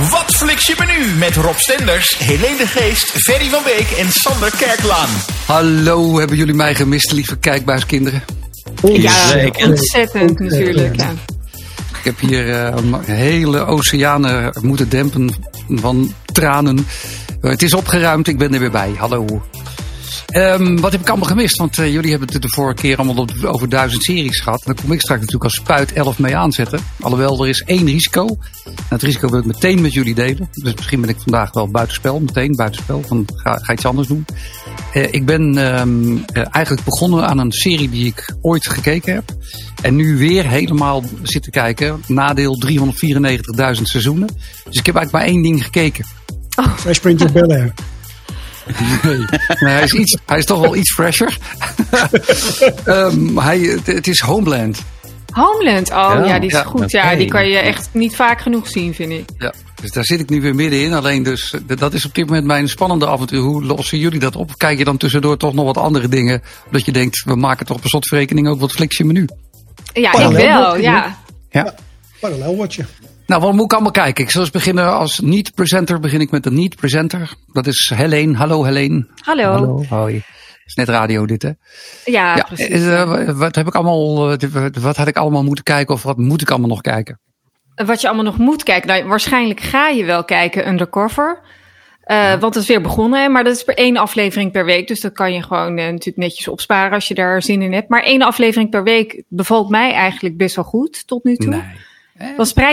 Wat fliks je menu met Rob Stenders, Helene de Geest, Ferry van Beek en Sander Kerklaan. Hallo, hebben jullie mij gemist, lieve kijkbuiskinderen? Ja, ontzettend natuurlijk. Ja. Ik heb hier uh, een hele oceanen moeten dempen van tranen. Het is opgeruimd, ik ben er weer bij. Hallo. Um, wat heb ik allemaal gemist? Want uh, jullie hebben het de vorige keer allemaal over duizend series gehad. Dan kom ik straks natuurlijk als spuit 11 mee aanzetten. Alhoewel, er is één risico. En het risico wil ik meteen met jullie delen. Dus misschien ben ik vandaag wel buitenspel, meteen buitenspel. Van ga, ga iets anders doen. Uh, ik ben um, uh, eigenlijk begonnen aan een serie die ik ooit gekeken heb. En nu weer helemaal zitten kijken. Nadeel 394.000 seizoenen. Dus ik heb eigenlijk maar één ding gekeken. Oh. Fresh Prince of Bel-Air. Nee, nee hij, is iets, hij is toch wel iets fresher. um, hij, het is Homeland. Homeland, oh ja, ja die is ja, goed. Ja, die kan je echt niet vaak genoeg zien, vind ik. Ja, dus daar zit ik nu weer middenin. Alleen dus, dat is op dit moment mijn spannende avontuur. Hoe lossen jullie dat op? Kijk je dan tussendoor toch nog wat andere dingen? Dat je denkt, we maken toch per slotverrekening ook wat flexje menu? Ja, ik wel, ja. Ja, parallel watje. Nou, wat moet ik allemaal kijken? Ik zal eens beginnen als niet-presenter. Begin ik met de niet-presenter. Dat is Helene. Hallo Helene. Hallo. Hallo. Hoi. is net radio dit, hè? Ja, ja precies. Uh, wat, heb ik allemaal, wat had ik allemaal moeten kijken of wat moet ik allemaal nog kijken? Wat je allemaal nog moet kijken? Nou, waarschijnlijk ga je wel kijken Undercover. Uh, ja. Want het is weer begonnen, hè? maar dat is per één aflevering per week. Dus dat kan je gewoon uh, natuurlijk netjes opsparen als je daar zin in hebt. Maar één aflevering per week bevalt mij eigenlijk best wel goed tot nu toe. Nee.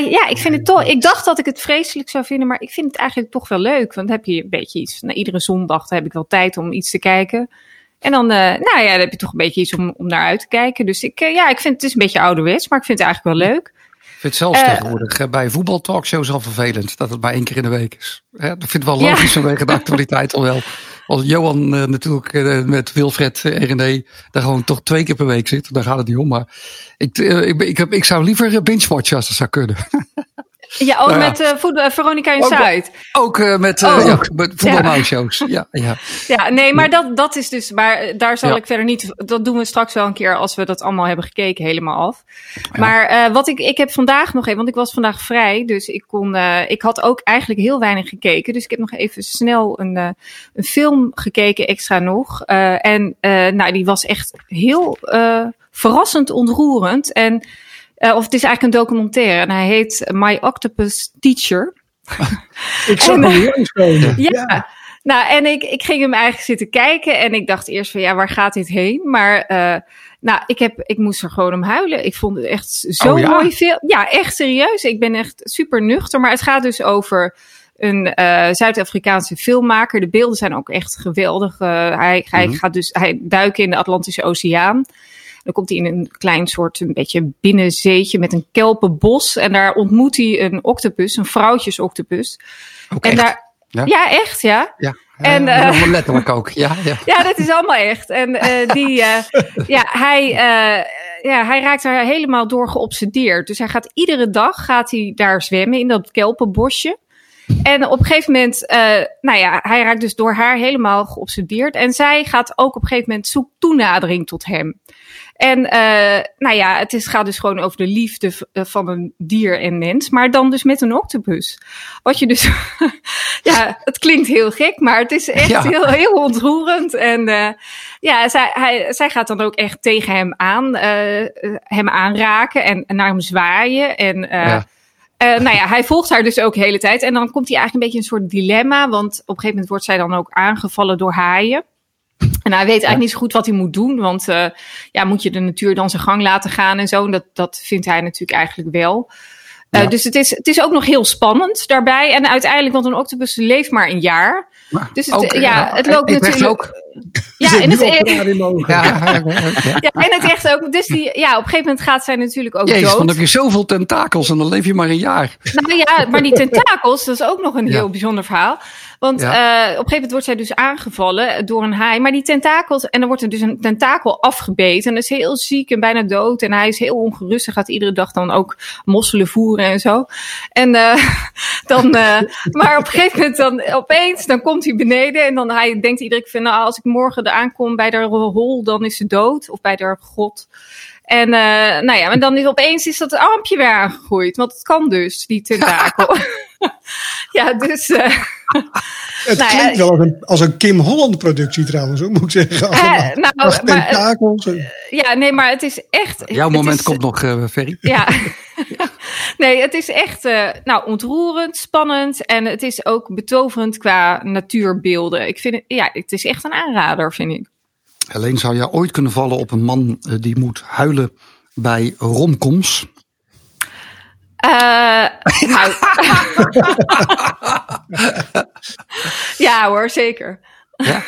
Ja, ik vind het toch. Ik dacht dat ik het vreselijk zou vinden, maar ik vind het eigenlijk toch wel leuk. Want dan heb je een beetje iets. Nou, iedere zondag heb ik wel tijd om iets te kijken. En dan, uh, nou ja, dan heb je toch een beetje iets om, om naar uit te kijken. Dus ik, uh, ja, ik vind het is een beetje ouderwets, maar ik vind het eigenlijk wel leuk. Ik vind het zelfs uh, tegenwoordig bij voetbaltalkshows al vervelend dat het maar één keer in de week is. Ja, dat vind ik wel logisch ja. vanwege de actualiteit al wel. Als Johan uh, natuurlijk uh, met Wilfred en René daar gewoon toch twee keer per week zit, daar gaat het niet om. Maar ik, uh, ik, ik, heb, ik zou liever binge-watchen als dat zou kunnen. Ja, ook nou met uh, voetbal, Veronica in Zuid. Ook met, oh. ja, met voetbalmouwshows. Ja. ja, ja. nee, maar dat, dat is dus, maar daar zal ik verder niet, dat doen we straks wel een keer als we dat allemaal hebben gekeken, helemaal af. Maar wat ik, ik heb vandaag nog even, want ik was vandaag vrij, dus ik kon, ik had ook eigenlijk heel weinig gekeken. Dus ik heb nog even snel een, een film gekeken, extra nog. en nou, die was echt heel verrassend ontroerend. En uh, of het is eigenlijk een documentaire en hij heet My Octopus Teacher. ik zag hem hier ja. ja. Nou, en ik, ik ging hem eigenlijk zitten kijken en ik dacht eerst van ja, waar gaat dit heen? Maar uh, nou, ik, heb, ik moest er gewoon om huilen. Ik vond het echt zo oh, ja? mooi film. Ja, echt serieus. Ik ben echt super nuchter. Maar het gaat dus over een uh, Zuid-Afrikaanse filmmaker. De beelden zijn ook echt geweldig. Uh, hij, hij mm -hmm. gaat dus hij duikt in de Atlantische Oceaan. Dan komt hij in een klein soort, een beetje binnenzeetje met een kelpenbos. En daar ontmoet hij een octopus, een vrouwtjesoctopus. Ook en echt? daar, ja? ja, echt, ja. Ja, En, uh, letterlijk ook. Ja, ja. ja, dat is allemaal echt. En uh, die, ja, hij, ja, hij raakt daar helemaal door geobsedeerd. Dus hij gaat iedere dag gaat hij daar zwemmen in dat kelpenbosje. En op een gegeven moment, nou ja, hij raakt dus door haar helemaal geobsedeerd. En zij gaat ook op een gegeven moment zoekt toenadering tot hem. En uh, nou ja, het is, gaat dus gewoon over de liefde van een dier en mens, maar dan dus met een octopus. Wat je dus, ja, het klinkt heel gek, maar het is echt ja. heel, heel ontroerend. En uh, ja, zij, hij, zij gaat dan ook echt tegen hem aan, uh, hem aanraken en, en naar hem zwaaien. En ja. Uh, nou ja, hij volgt haar dus ook de hele tijd. En dan komt hij eigenlijk een beetje een soort dilemma. Want op een gegeven moment wordt zij dan ook aangevallen door haaien. En hij weet eigenlijk niet zo goed wat hij moet doen. Want uh, ja, moet je de natuur dan zijn gang laten gaan en zo. En dat, dat vindt hij natuurlijk eigenlijk wel. Uh, ja. Dus het is, het is ook nog heel spannend daarbij. En uiteindelijk, want een octopus leeft maar een jaar. Maar dus het, ook, ja, het loopt ik natuurlijk. Ook. Ja, en het, ja, ja, ja, en het echt ook. Dus die, ja, op een gegeven moment gaat zij natuurlijk ook Jezus, dood. dan heb je zoveel tentakels en dan leef je maar een jaar. Nou ja, maar die tentakels, dat is ook nog een heel bijzonder verhaal. Want ja. uh, op een gegeven moment wordt zij dus aangevallen door een haai. Maar die tentakels, en dan wordt er dus een tentakel afgebeten. En dat is heel ziek en bijna dood. En hij is heel ongerust. Hij gaat iedere dag dan ook mosselen voeren en zo. En uh, dan, uh, maar op een gegeven moment dan opeens, dan komt hij beneden. En dan hij denkt iedere keer van, nou, als ik morgen er aankom bij de hol, dan is ze dood. Of bij de god. En uh, nou ja, maar dan is opeens is dat armpje weer aangegroeid. Want het kan dus, die tentakel. Ja. dus. eh, Het Nou klinkt wel als een, als een Kim Holland productie trouwens, hoe moet ik zeggen. Allemaal. nou, maar- tentakels. en- ja, nee, maar het is echt. Jouw moment is- komt nog, eh Ferry. Ja. nee, het is echt eh, nou, ontroerend, spannend. En het is ook betoverend qua natuurbeelden. Ik vind het, ja, het is echt een aanrader, vind ik. Alleen zou jij ooit kunnen vallen op een man eh, die moet huilen bij romcoms. Eh, nou. ja hoor, zeker. Ja.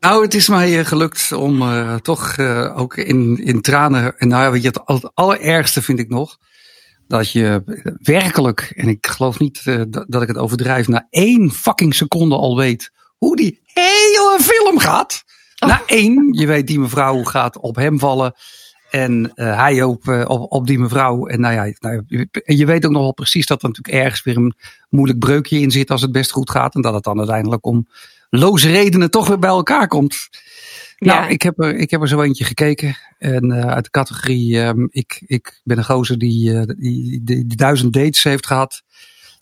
Nou, het is mij eh, gelukt om eh, toch ook in, in tranen. En nou ja, het, al- het allerergste vind ik nog. Dat je werkelijk, en ik geloof niet dat, dat ik het overdrijf, na één fucking seconde al weet hoe die hele film gaat. Na één, je weet, die mevrouw gaat op hem vallen. En eh, hij ook eh, op, op die mevrouw. En nou ja, nou, je- en je weet ook nog wel precies dat er natuurlijk ergens weer een moeilijk breukje in zit als het best goed gaat. En dat het dan uiteindelijk om loze redenen toch weer bij elkaar komt. Ja. Nou, ik heb, er, ik heb er zo eentje gekeken. En eh, uit de categorie, ehm, ik, ik ben een gozer die, die, die, die duizend dates heeft gehad.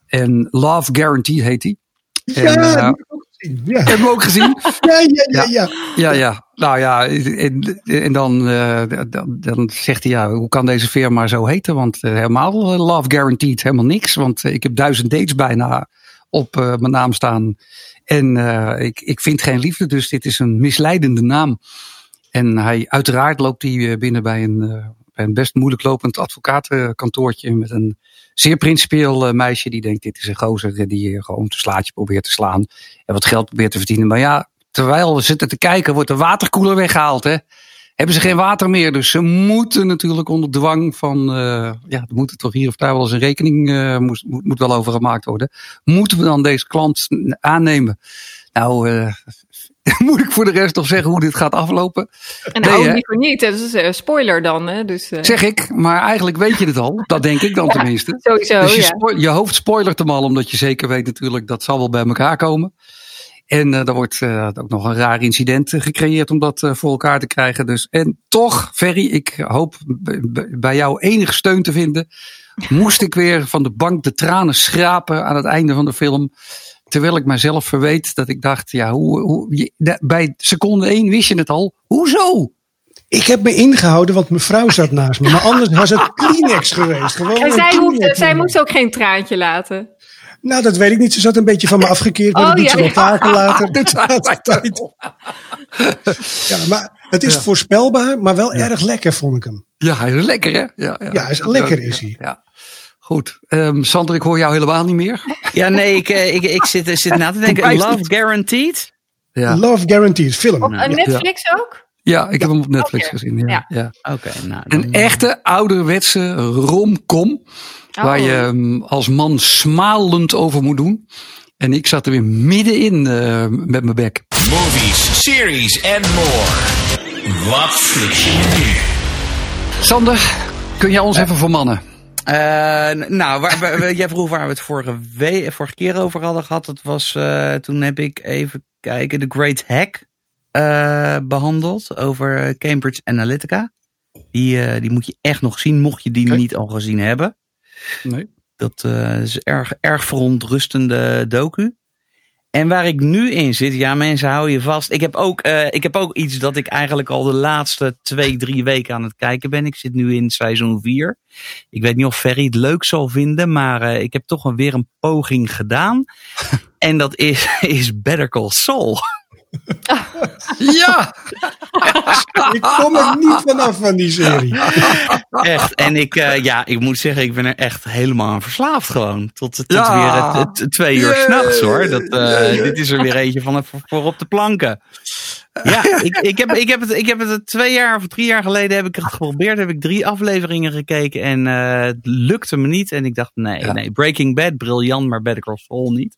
En Love Guarantee heet die. En, Ja, dat heb ik ook gezien. ja. heb je hem ook gezien? Ja, ja, ja, ja. Ja, ja. Nou ja, en, en dan, eh, dan, dan zegt hij, ja, hoe kan deze firma zo heten? Want eh, helemaal eh, Love Guaranteed, helemaal niks. Want ik heb duizend dates bijna op mijn naam staan. En ik, ik vind geen liefde, dus dit is een misleidende naam. En hij, uiteraard loopt hij binnen bij een, bij een best moeilijk lopend advocatenkantoortje met een zeer principieel eh, meisje die denkt, dit is een gozer die eh, gewoon een slaatje probeert te slaan en wat geld probeert te verdienen. Maar ja, terwijl we zitten te kijken, wordt de waterkoeler weggehaald. Hè? Hebben ze geen water meer. Dus ze moeten natuurlijk onder dwang van. eh, ja, er moet toch hier of daar wel eens een rekening. eh, moet, moet, wel over gemaakt worden. Moeten we dan deze klant aannemen? Nou, eh, moet ik voor de rest nog zeggen hoe dit gaat aflopen? En Nee, niet. Dat is een spoiler dan. Hè? Dus, eh, Zeg ik, maar eigenlijk weet je het al. Dat denk ik dan tenminste. sowieso, Dus je, ja. je hoofd spoilert hem al, omdat je zeker weet natuurlijk dat zal wel bij elkaar komen. En eh er wordt eh, ook nog een raar incident eh, gecreëerd om dat eh, voor elkaar te krijgen. Dus, en toch, Ferry, ik hoop bij jou enige steun te vinden. Moest ik weer van de bank de tranen schrapen aan het einde van de film. Terwijl ik mijzelf verweet dat ik dacht, ja, hoe, hoe, bij seconde één wist je het al. Hoezo? Ik heb me ingehouden, want mijn vrouw zat naast me. Maar anders was het Kleenex geweest. Gewoon zij, Kleenex. zij moest ook geen traantje laten. Nou, dat weet ik niet. Ze zat een beetje van me afgekeerd, maar Oh, dat doet ja, ze wel ja. vaker later. Ja, maar het is Ja. voorspelbaar, maar wel erg lekker, vond ik hem. Ja, hij is lekker, hè? Ja, ja. Ja, hij is lekker, is hij. Ja. Goed. Ehm Sander, ik hoor jou helemaal niet meer. Ja, nee, ik, eh, ik, ik zit, zit na te denken. Love. Guaranteed? Ja, Love Guaranteed, film. Op eh, Netflix ook? ja ik heb hem op Netflix gezien. Ja. Ja. Ja. Oké, nou. dan- Een echte ouderwetse romcom. Waar Oh. je ehm, als man smalend over moet doen. En ik zat er weer middenin eh, met mijn bek. Movies, series en more. Wat je nu? Sander, kun jij ons even vermannen? Eh, nou, waar, waar- jij vroeg waar we het vorige, we, vorige keer over hadden gehad. Dat was, eh, toen heb ik even kijken, The Great Hack eh, behandeld over Cambridge Analytica. Die, die moet je echt nog zien, mocht je die niet al gezien hebben. Nee. Dat is erg, erg verontrustende docu. En waar ik nu in zit, ja mensen hou je vast. Ik heb, ook, eh, ik heb ook iets dat ik eigenlijk al de laatste twee, drie weken aan het kijken ben. Ik zit nu in seizoen 4. Ik weet niet of Ferry het leuk zal vinden, maar eh, ik heb toch een, weer een poging gedaan. en dat is, is Better Call Saul. Ja! Ik kom er niet vanaf van die serie. Echt. En ik, eh, ja, ik moet zeggen, ik ben er echt helemaal aan verslaafd gewoon. Tot, tot Ja. weer het, het twee uur Yay. s'nachts hoor. Dat, eh, Dit is er weer eentje van voor, voor op de planken. Ja, ik, ik, heb, ik, heb het, ik heb het twee jaar of drie jaar geleden heb ik het geprobeerd. Heb ik drie afleveringen gekeken en eh, het lukte me niet. En ik dacht, nee, Ja. nee, Breaking Bad, briljant, maar Better Call Saul niet.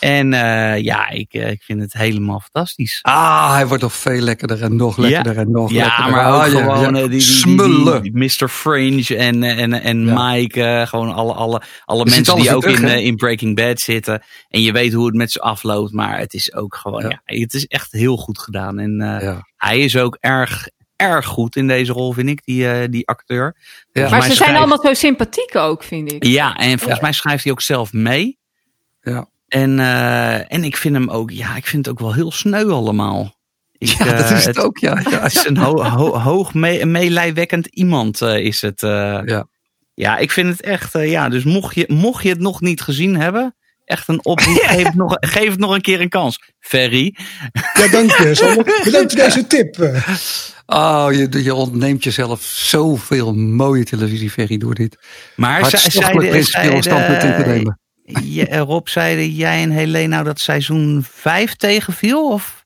En eh, ja, ik, eh, ik vind het helemaal fantastisch. Ah, hij wordt nog veel lekkerder en nog lekkerder en nog Ja, lekkerder. maar ook Ah, ja, gewoon ja. eh, die, die, die, Smullen. die, die Mr. Fringe en, en, en Ja. Mike. gewoon alle, alle, alle mensen die ook terug, in, in Breaking Bad zitten. En je weet hoe het met ze afloopt. Maar het is ook gewoon, Ja. ja, het is echt heel goed gedaan. En eh, Ja. hij is ook erg, erg goed in deze rol, vind ik, die, eh, die acteur. Ja. Maar ze zijn allemaal zo sympathiek ook, vind ik. Ja, en volgens mij schrijft hij ook zelf mee. Ja. En, eh, en ik vind hem ook, ja, ik vind het ook wel heel sneu allemaal. Ik, Ja, dat eh, is het ook, ja. ja. Het is een ho ho hoog me meelijwekkend iemand, eh, is het. eh. Ja. ja, ik vind het echt, eh, ja, dus mocht je, mocht je het nog niet gezien hebben, echt een oproep, geef, het nog, geef het nog een keer een kans. Ferry. Ja, dank je. Sander. Bedankt voor deze tip. eh. Oh, je, je ontneemt jezelf zoveel mooie televisie, Ferry, door dit. Maar zeiden- principieel standpunt in te nemen. Ja, eh, Rob, zeiden jij en Helene nou dat seizoen 5 tegenviel? Of?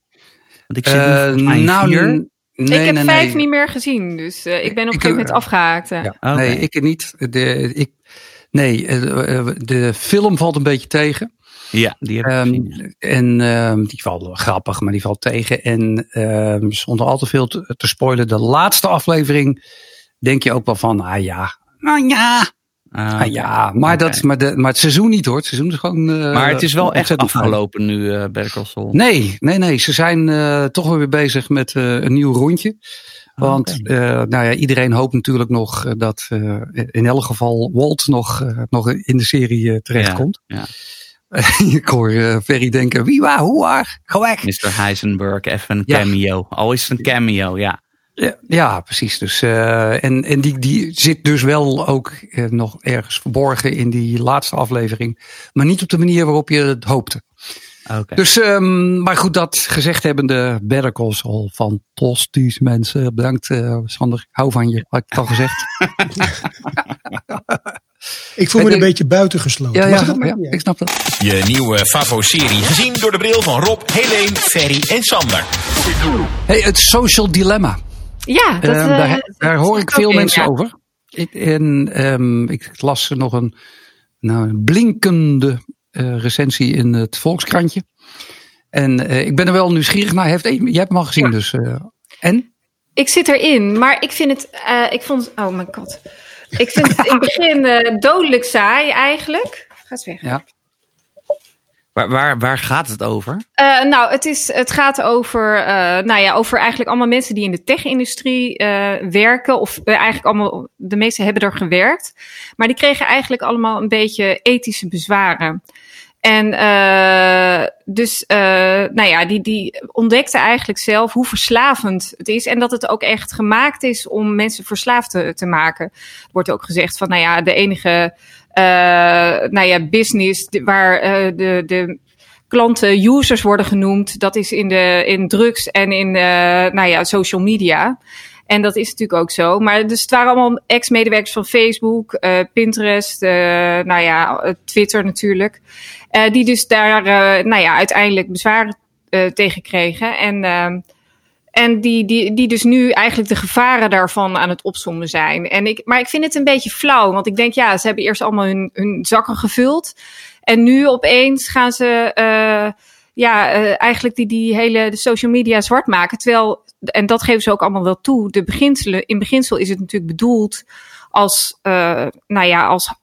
Want ik zit nu Eh, nou, vier. n- nee, ik heb nee, vijf nee. niet meer gezien, dus eh, ik ben op een gegeven moment eh, afgehaakt. eh. Ja. Nee, ik niet. De, ik, nee, de film valt een beetje tegen. Ja, die heb ik Ehm, gezien. en ehm, die valt wel grappig, maar die valt tegen. En ehm, zonder al te veel te, te spoilen, de laatste aflevering denk je ook wel van, ah ja, nou ja, Ah, ah ja. Maar, dat, maar, de, maar het seizoen niet hoor. Het seizoen is gewoon. eh, Maar het is wel echt afgelopen nu, eh Better Call Saul. Nee, nee, nee. Ze zijn eh, toch weer bezig met eh, een nieuw rondje. Want Oké. eh, nou ja, iedereen hoopt natuurlijk nog eh, dat eh, in elk geval Walt nog, eh, nog in de serie eh, terechtkomt. Ja, Ik hoor eh, Ferry denken, wie waar, hoe waar, ga weg. Mr. Heisenberg, even een Ja. cameo. Al is het een cameo, ja. Ja, ja, precies. Dus, eh, en en die, die zit dus wel ook eh, nog ergens verborgen in die laatste aflevering. Maar niet op de manier waarop je het hoopte. Oké. Dus, ehm, maar goed, dat gezegd hebbende, Better Call Saul, fantastisch mensen. Bedankt eh, Sander, ik hou van je, had ik het al gezegd. Ik voel me En een ik- beetje buitengesloten. Ja, ja, ja, ik snap dat. Je nieuwe Favo-serie gezien door de bril van Rob, Helene, Ferry en Sander. Hey, het social dilemma. Ja, dat, Ehm, eh, daar, dat daar hoor ik veel mensen ja. over. Ik, en ehm, ik las nog een, nou, een blinkende eh, recensie in het Volkskrantje. En eh, ik ben er wel nieuwsgierig naar. Heeft, jij hebt hem al gezien, dus. en? Ik zit erin, maar ik vind het. ik vond. Oh mijn god. Ik vind het in het begin dodelijk saai eigenlijk. Gaat weg. Ja. Waar, waar, gaat het over? Eh, nou, het, is, het gaat over, eh, nou ja, over eigenlijk allemaal mensen die in de tech-industrie eh, werken. Of eigenlijk allemaal, de meeste hebben er gewerkt. Maar die kregen eigenlijk allemaal een beetje ethische bezwaren. En dus, nou ja, die, die ontdekte eigenlijk zelf hoe verslavend het is. En dat het ook echt gemaakt is om mensen verslaafd te, te maken. Wordt ook gezegd van, nou ja, de enige nou ja, business waar eh, de, de klanten users worden genoemd, dat is in, de, in drugs en in eh, nou ja, social media. En dat is natuurlijk ook zo. Maar dus het waren allemaal ex-medewerkers van Facebook, eh, Pinterest, eh, nou ja, eh, Twitter natuurlijk. Eh, die dus daar eh, nou ja, uiteindelijk bezwaren eh, tegen kregen. En, ehm, en die, die, die dus nu eigenlijk de gevaren daarvan aan het opzommen zijn. En ik, maar ik vind het een beetje flauw. Want ik denk, ja, ze hebben eerst allemaal hun, hun zakken gevuld. En nu opeens gaan ze eh, ja, eh, eigenlijk die, die hele de social media zwart maken. Terwijl, en dat geven ze ook allemaal wel toe. De beginselen, in beginsel is het natuurlijk bedoeld als, eh, nou ja, als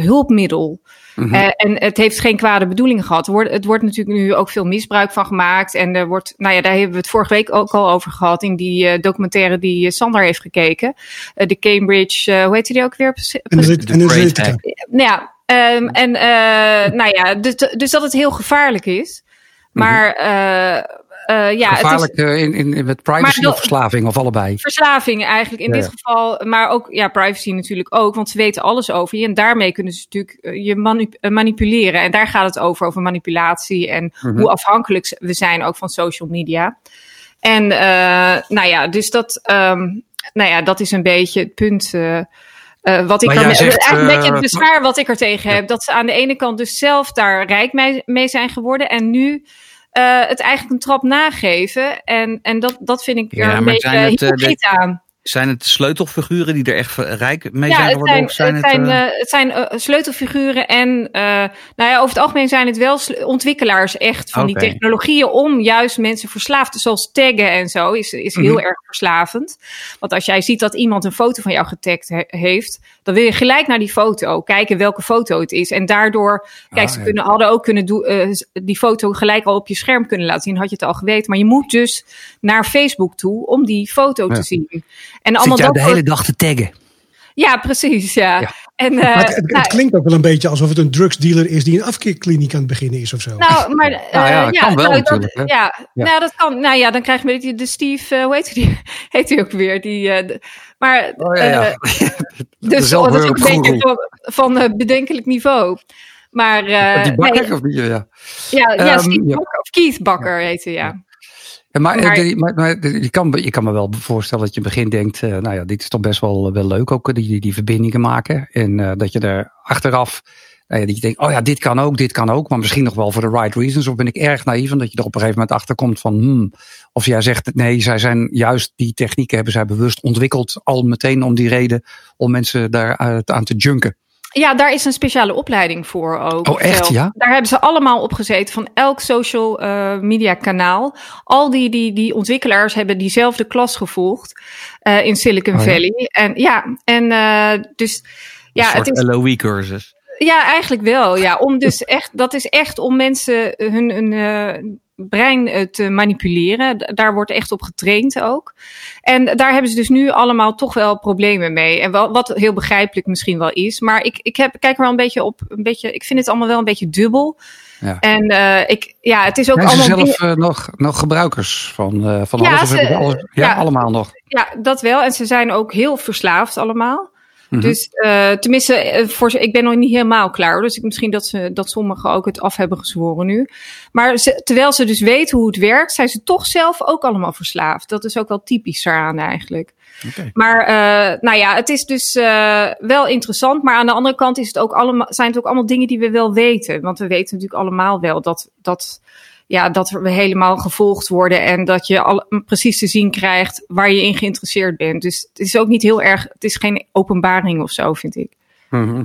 hulpmiddel. Mhm. Eh, en het heeft geen kwade bedoelingen gehad. Er wordt, het wordt natuurlijk nu ook veel misbruik van gemaakt. En er wordt, nou ja, daar hebben we het vorige week ook al over gehad in die eh, documentaire die eh, Sander heeft gekeken. Eh, de Cambridge, eh, hoe heet die ook weer? Analytica. Nou ja, ehm, en eh, nou ja, dus, dus dat het heel gevaarlijk is. Maar eh, eh, ja, het is Gevaarlijk eh, in, in, in, met privacy of verslaving of allebei. verslaving eigenlijk in Ja. dit geval. Maar ook ja, privacy natuurlijk ook, want ze weten alles over je. En daarmee kunnen ze natuurlijk eh, je manipuleren. En daar gaat het over, over manipulatie en Mhm. hoe afhankelijk we zijn ook van social media. En nou ja, dus dat, ehm, nou ja, dat is een beetje het punt. wat ik zegt, eigenlijk een beetje het bezwaar wat ik er tegen heb. Dat ze aan de ene kant dus zelf daar rijk mee, mee zijn geworden. En nu eh, het eigenlijk een trap nageven. En, en dat, dat vind ik Ja, er een beetje het, eh, de- hypocriet aan. Zijn het sleutelfiguren die er echt rijk mee Ja, zijn het geworden? zijn, of zijn het zijn, eh, eh, het zijn eh, sleutelfiguren en eh, nou ja, over het algemeen zijn het wel ontwikkelaars echt van die technologieën om juist mensen verslaafd te zoals taggen en zo is, is heel Mhm. erg verslavend. Want als jij ziet dat iemand een foto van jou getagd he- heeft, dan wil je gelijk naar die foto kijken welke foto het is. En daardoor, kijk, Ah, ze ja. kunnen, hadden ook kunnen doen, eh, die foto gelijk al op je scherm kunnen laten zien, had je het al geweten. Maar je moet dus naar Facebook toe om die foto Ja. te zien. En allemaal Zit dat de hele dag te taggen? ja, precies. Ja. Ja. En, uh, maar het, het, nou, klinkt ook wel een beetje alsof het een drugsdealer is die een afkeerkliniek aan het beginnen is of zo. Nou, maar uh, Nou ja, dat ja, kan wel nou, Dat, ja, Ja. Nou, dat kan. Nou ja, dan krijg je een beetje de Steve, eh, hoe heet die? Heet hij ook weer? Die, eh, de- maar Oh, ja, eh, dus dat is ook een beetje van, van eh, bedenkelijk niveau. Maar eh, die bakker nee, of die, ja. ja, ja, Ehm, Steve ja. Bakker, of Keith Bakker heet hij, ja. Ja, maar, Maar- eh, maar, maar je, kan, je kan me wel voorstellen dat je in het begin denkt, eh, nou ja, dit is toch best wel, wel leuk ook, eh, die, die, die verbindingen maken. En eh, dat je er achteraf, nou dat je denkt, oh ja, dit kan ook, dit kan ook, maar misschien nog wel voor de right reasons. Of ben ik erg naïef en dat je er op een gegeven moment achter komt van, hmm, of jij zegt, nee, zij zijn juist die technieken hebben zij bewust ontwikkeld, al meteen om die reden, om mensen daar eh, aan te junken. Ja, daar is een speciale opleiding voor ook. Oh, echt, zelf. ja? Daar hebben ze allemaal op gezeten van elk social eh, media kanaal. Al die, die, die ontwikkelaars hebben diezelfde klas gevolgd eh, in Silicon Oh, ja? Valley. En ja, en eh, dus ja, een het soort is, LOE-cursus. Ja, eigenlijk wel. Ja, om dus echt, dat is echt om mensen hun, hun eh, brein eh, te manipuleren. Daar wordt echt op getraind ook. En daar hebben ze dus nu allemaal toch wel problemen mee. En wel, wat heel begrijpelijk misschien wel is. Maar ik, ik heb, kijk er wel een beetje op. Een beetje, ik vind het allemaal wel een beetje dubbel. Ja. En eh, ik, ja, het is ook Zijn ze allemaal. zelf eh, nog, nog gebruikers van, eh, van Ja, alles? Ze- ze ja. allemaal nog. Ja, dat wel. En ze zijn ook heel verslaafd allemaal. Mhm. Dus eh, tenminste, eh, voor, ze- ik ben nog niet helemaal klaar. Dus ik, misschien dat, ze, dat sommigen ook het af hebben gezworen nu. Maar ze, terwijl ze dus weten hoe het werkt, zijn ze toch zelf ook allemaal verslaafd. Dat is ook wel typisch daaraan eigenlijk. Maar eh, nou ja, het is dus eh, wel interessant. Maar aan de andere kant is het ook allemaal, zijn het ook allemaal dingen die we wel weten. Want we weten natuurlijk allemaal wel dat, dat, ja, dat we helemaal gevolgd worden. En dat je al, precies te zien krijgt waar je in geïnteresseerd bent. Dus het is ook niet heel erg, het is geen openbaring of zo, vind ik. Mhm.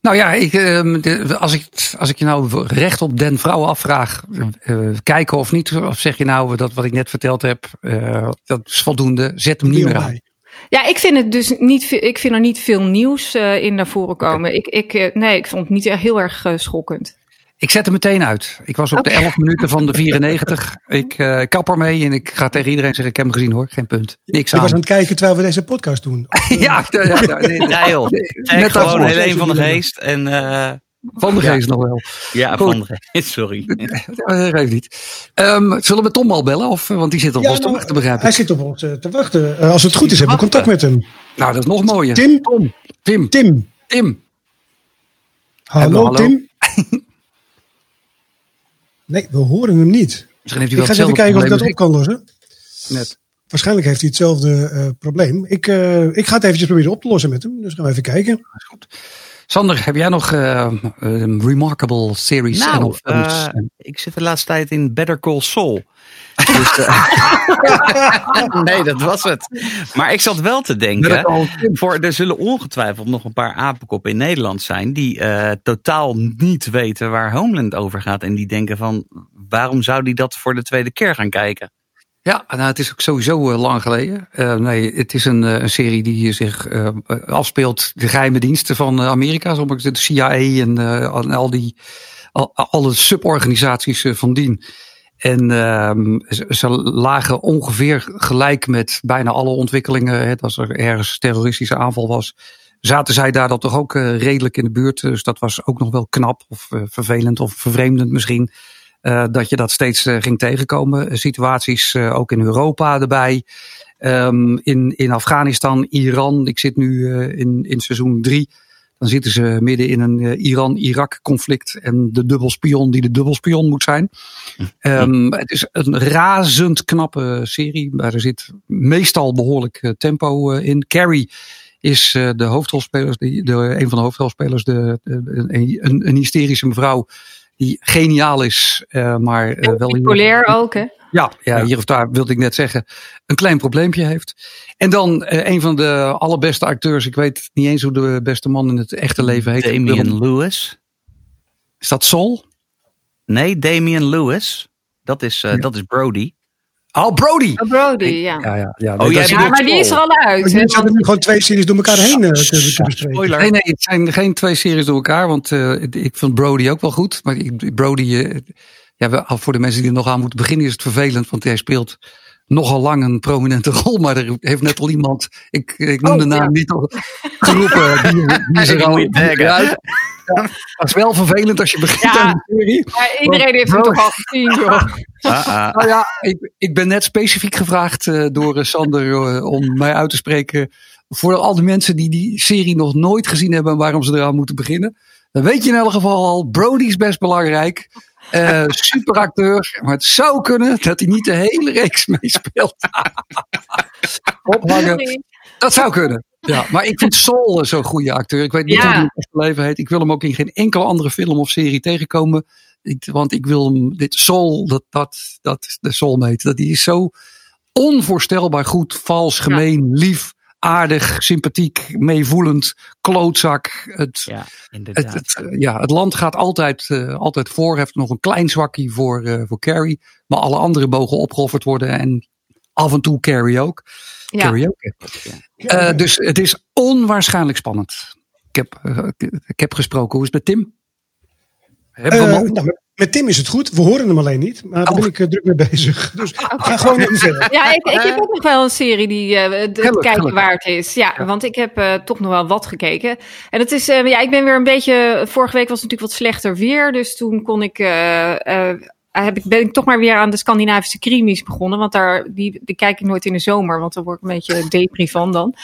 Nou ja, ik, ehm, als, ik, als ik je nou recht op den vrouw afvraag, eh, kijken of niet, of zeg je nou dat wat ik net verteld heb, eh, dat is voldoende, zet hem niet meer aan. bij. Ja, ik vind het dus niet, ik vind er niet veel nieuws eh, in naar voren komen. Ik, ik, eh, nee, ik vond het niet echt heel erg eh, schokkend. Ik zet hem meteen uit. Ik was op de Oké. 11 minuten van de 94. Ik eh, kap ermee en ik ga tegen iedereen zeggen, ik heb hem gezien hoor, geen punt. Niks Ik was aan aan. het kijken terwijl we deze podcast doen. Ja, ja, ja, ja, nee, Ja joh, nee, Tag net gewoon. Helene van de Geest. En, eh, Van de geest nog wel. ja, Goed. van de Geest, sorry. Ja, geeft niet. Ehm, zullen we Tom al bellen? Of, want die zit op Ja, ons te nou, wachten, begrijp Hij ik. zit op ons eh, te wachten. Eh, als het goed is, hebben we contact met hem. Nou, dat is nog mooier. Tim? Tom. Tim. Tim. Tim. Hallo, hallo. Tim. Nee, we horen hem niet. Misschien heeft hij Ik wel ga eens even kijken of ik dat op kan lossen. ik net. Waarschijnlijk heeft hij hetzelfde eh, probleem. Ik, eh, ik ga het eventjes proberen op te lossen met hem. Dus gaan we even kijken. Dat is goed. Sander, heb jij nog eh, een remarkable series? Nou, films? ik zit de laatste tijd in Better Call Saul. Dus, eh, nee, dat was het. Maar ik zat wel te denken. Voor, er zullen ongetwijfeld nog een paar apenkoppen in Nederland zijn. die eh, totaal niet weten waar Homeland over gaat. En die denken van. waarom zou die dat voor de tweede keer gaan kijken? Ja, nou, het is ook sowieso eh, lang geleden. Nee, het is een, een serie die zich eh, afspeelt. De geheime diensten van Amerika, zoals de CIA en, en al die al, alle suborganisaties van dien. En ehm, ze, lagen ongeveer gelijk met bijna alle ontwikkelingen. Hè, als er ergens terroristische aanval was, zaten zij daar dan toch ook eh, redelijk in de buurt. Dus dat was ook nog wel knap of eh, vervelend of vervreemdend misschien. Eh, dat je dat steeds ging tegenkomen. Situaties ook in Europa erbij. Ehm, in, in Afghanistan, Iran. Ik zit nu in, in seizoen drie. Dan zitten ze midden in een eh, Iran-Irak conflict. En de dubbelspion die de dubbelspion moet zijn. Ehm, het is een razend knappe serie. Maar er zit meestal behoorlijk eh, tempo eh, in. Carrie is eh, de hoofdrolspeler, die, de, een van de hoofdrolspelers. De, de- een, een, een hysterische mevrouw die geniaal is, eh, maar wel Bipolair ook, hè? Ja, ja, hier of daar wilde ik net zeggen, een klein probleempje heeft. En dan eh, een van de allerbeste acteurs, ik weet niet eens hoe de beste man in het echte leven heet. Damian Lewis. Is dat Sol? Nee, Damian Lewis. Dat is, eh, dat is Brody. Oh, Brody! Oh, Brody, ja. Ja, ja, ja. Oh, jij Ja, maar die is er al uit. zaten want- nu gewoon twee series door elkaar heen eh, te, te bespreken. Spoiler. Nee, nee, het zijn geen twee series door elkaar, want eh, ik vind Brody ook wel goed. Maar ik- Brody, ja, we- voor de mensen die er nog aan moeten beginnen, is het vervelend, want hij speelt nogal lang een prominente rol. Maar er heeft net al iemand, ik, ik noem Oh, de naam ja. niet al, geroepen. Die, die is er al uit. Ja, dat is wel vervelend als je begint Ja. aan de serie. Maar iedereen heeft hem Bro. toch al gezien, joh. Ah, ah. Nou ja, ik, ik ben net specifiek gevraagd eh, door eh, Sander eh, om mij uit te spreken. Voor al die mensen die die serie nog nooit gezien hebben en waarom ze eraan moeten beginnen. Dan weet je in elk geval al, Brody is best belangrijk. Eh superacteur. Maar het zou kunnen dat hij niet de hele reeks meespeelt. Ophangen. Dat zou kunnen. Ja, maar ik vind Saul zo'n goede acteur. Ik weet niet Ja. hoe hij in het leven heet. Ik wil hem ook in geen enkele andere film of serie tegenkomen. Ik, want ik wil hem, dit Saul, dat, dat, dat de soulmate. Dat die is zo onvoorstelbaar goed, vals, gemeen, lief, aardig, sympathiek, meevoelend, klootzak. Het, Ja, het, inderdaad. het, eh, ja, het land gaat altijd, eh, altijd voor. Heeft nog een klein zwakkie voor, eh, voor Carrie. Maar alle andere mogen opgeofferd worden. En af en toe Carrie ook. Ja. Karaoke. Eh, dus het is onwaarschijnlijk spannend. Ik heb, ik, ik heb gesproken. Hoe is het met Tim? Hebben we hem al? nou, met- Tim is het goed. We horen hem alleen niet. Maar daar Oh. ben ik eh, druk mee bezig. Dus ga gewoon even verder. Ja, ik, ik heb ook nog wel een serie die eh, het kijken gelukkig. waard is. Ja, want ik heb eh, toch nog wel wat gekeken. En het is, eh, ja, ik ben weer een beetje. Vorige week was het natuurlijk wat slechter weer. Dus toen kon ik. eh, eh, heb ik, ben ik toch maar weer aan de Scandinavische krimis begonnen. Want daar, die, die kijk ik nooit in de zomer. Want daar word ik een beetje depri van dan.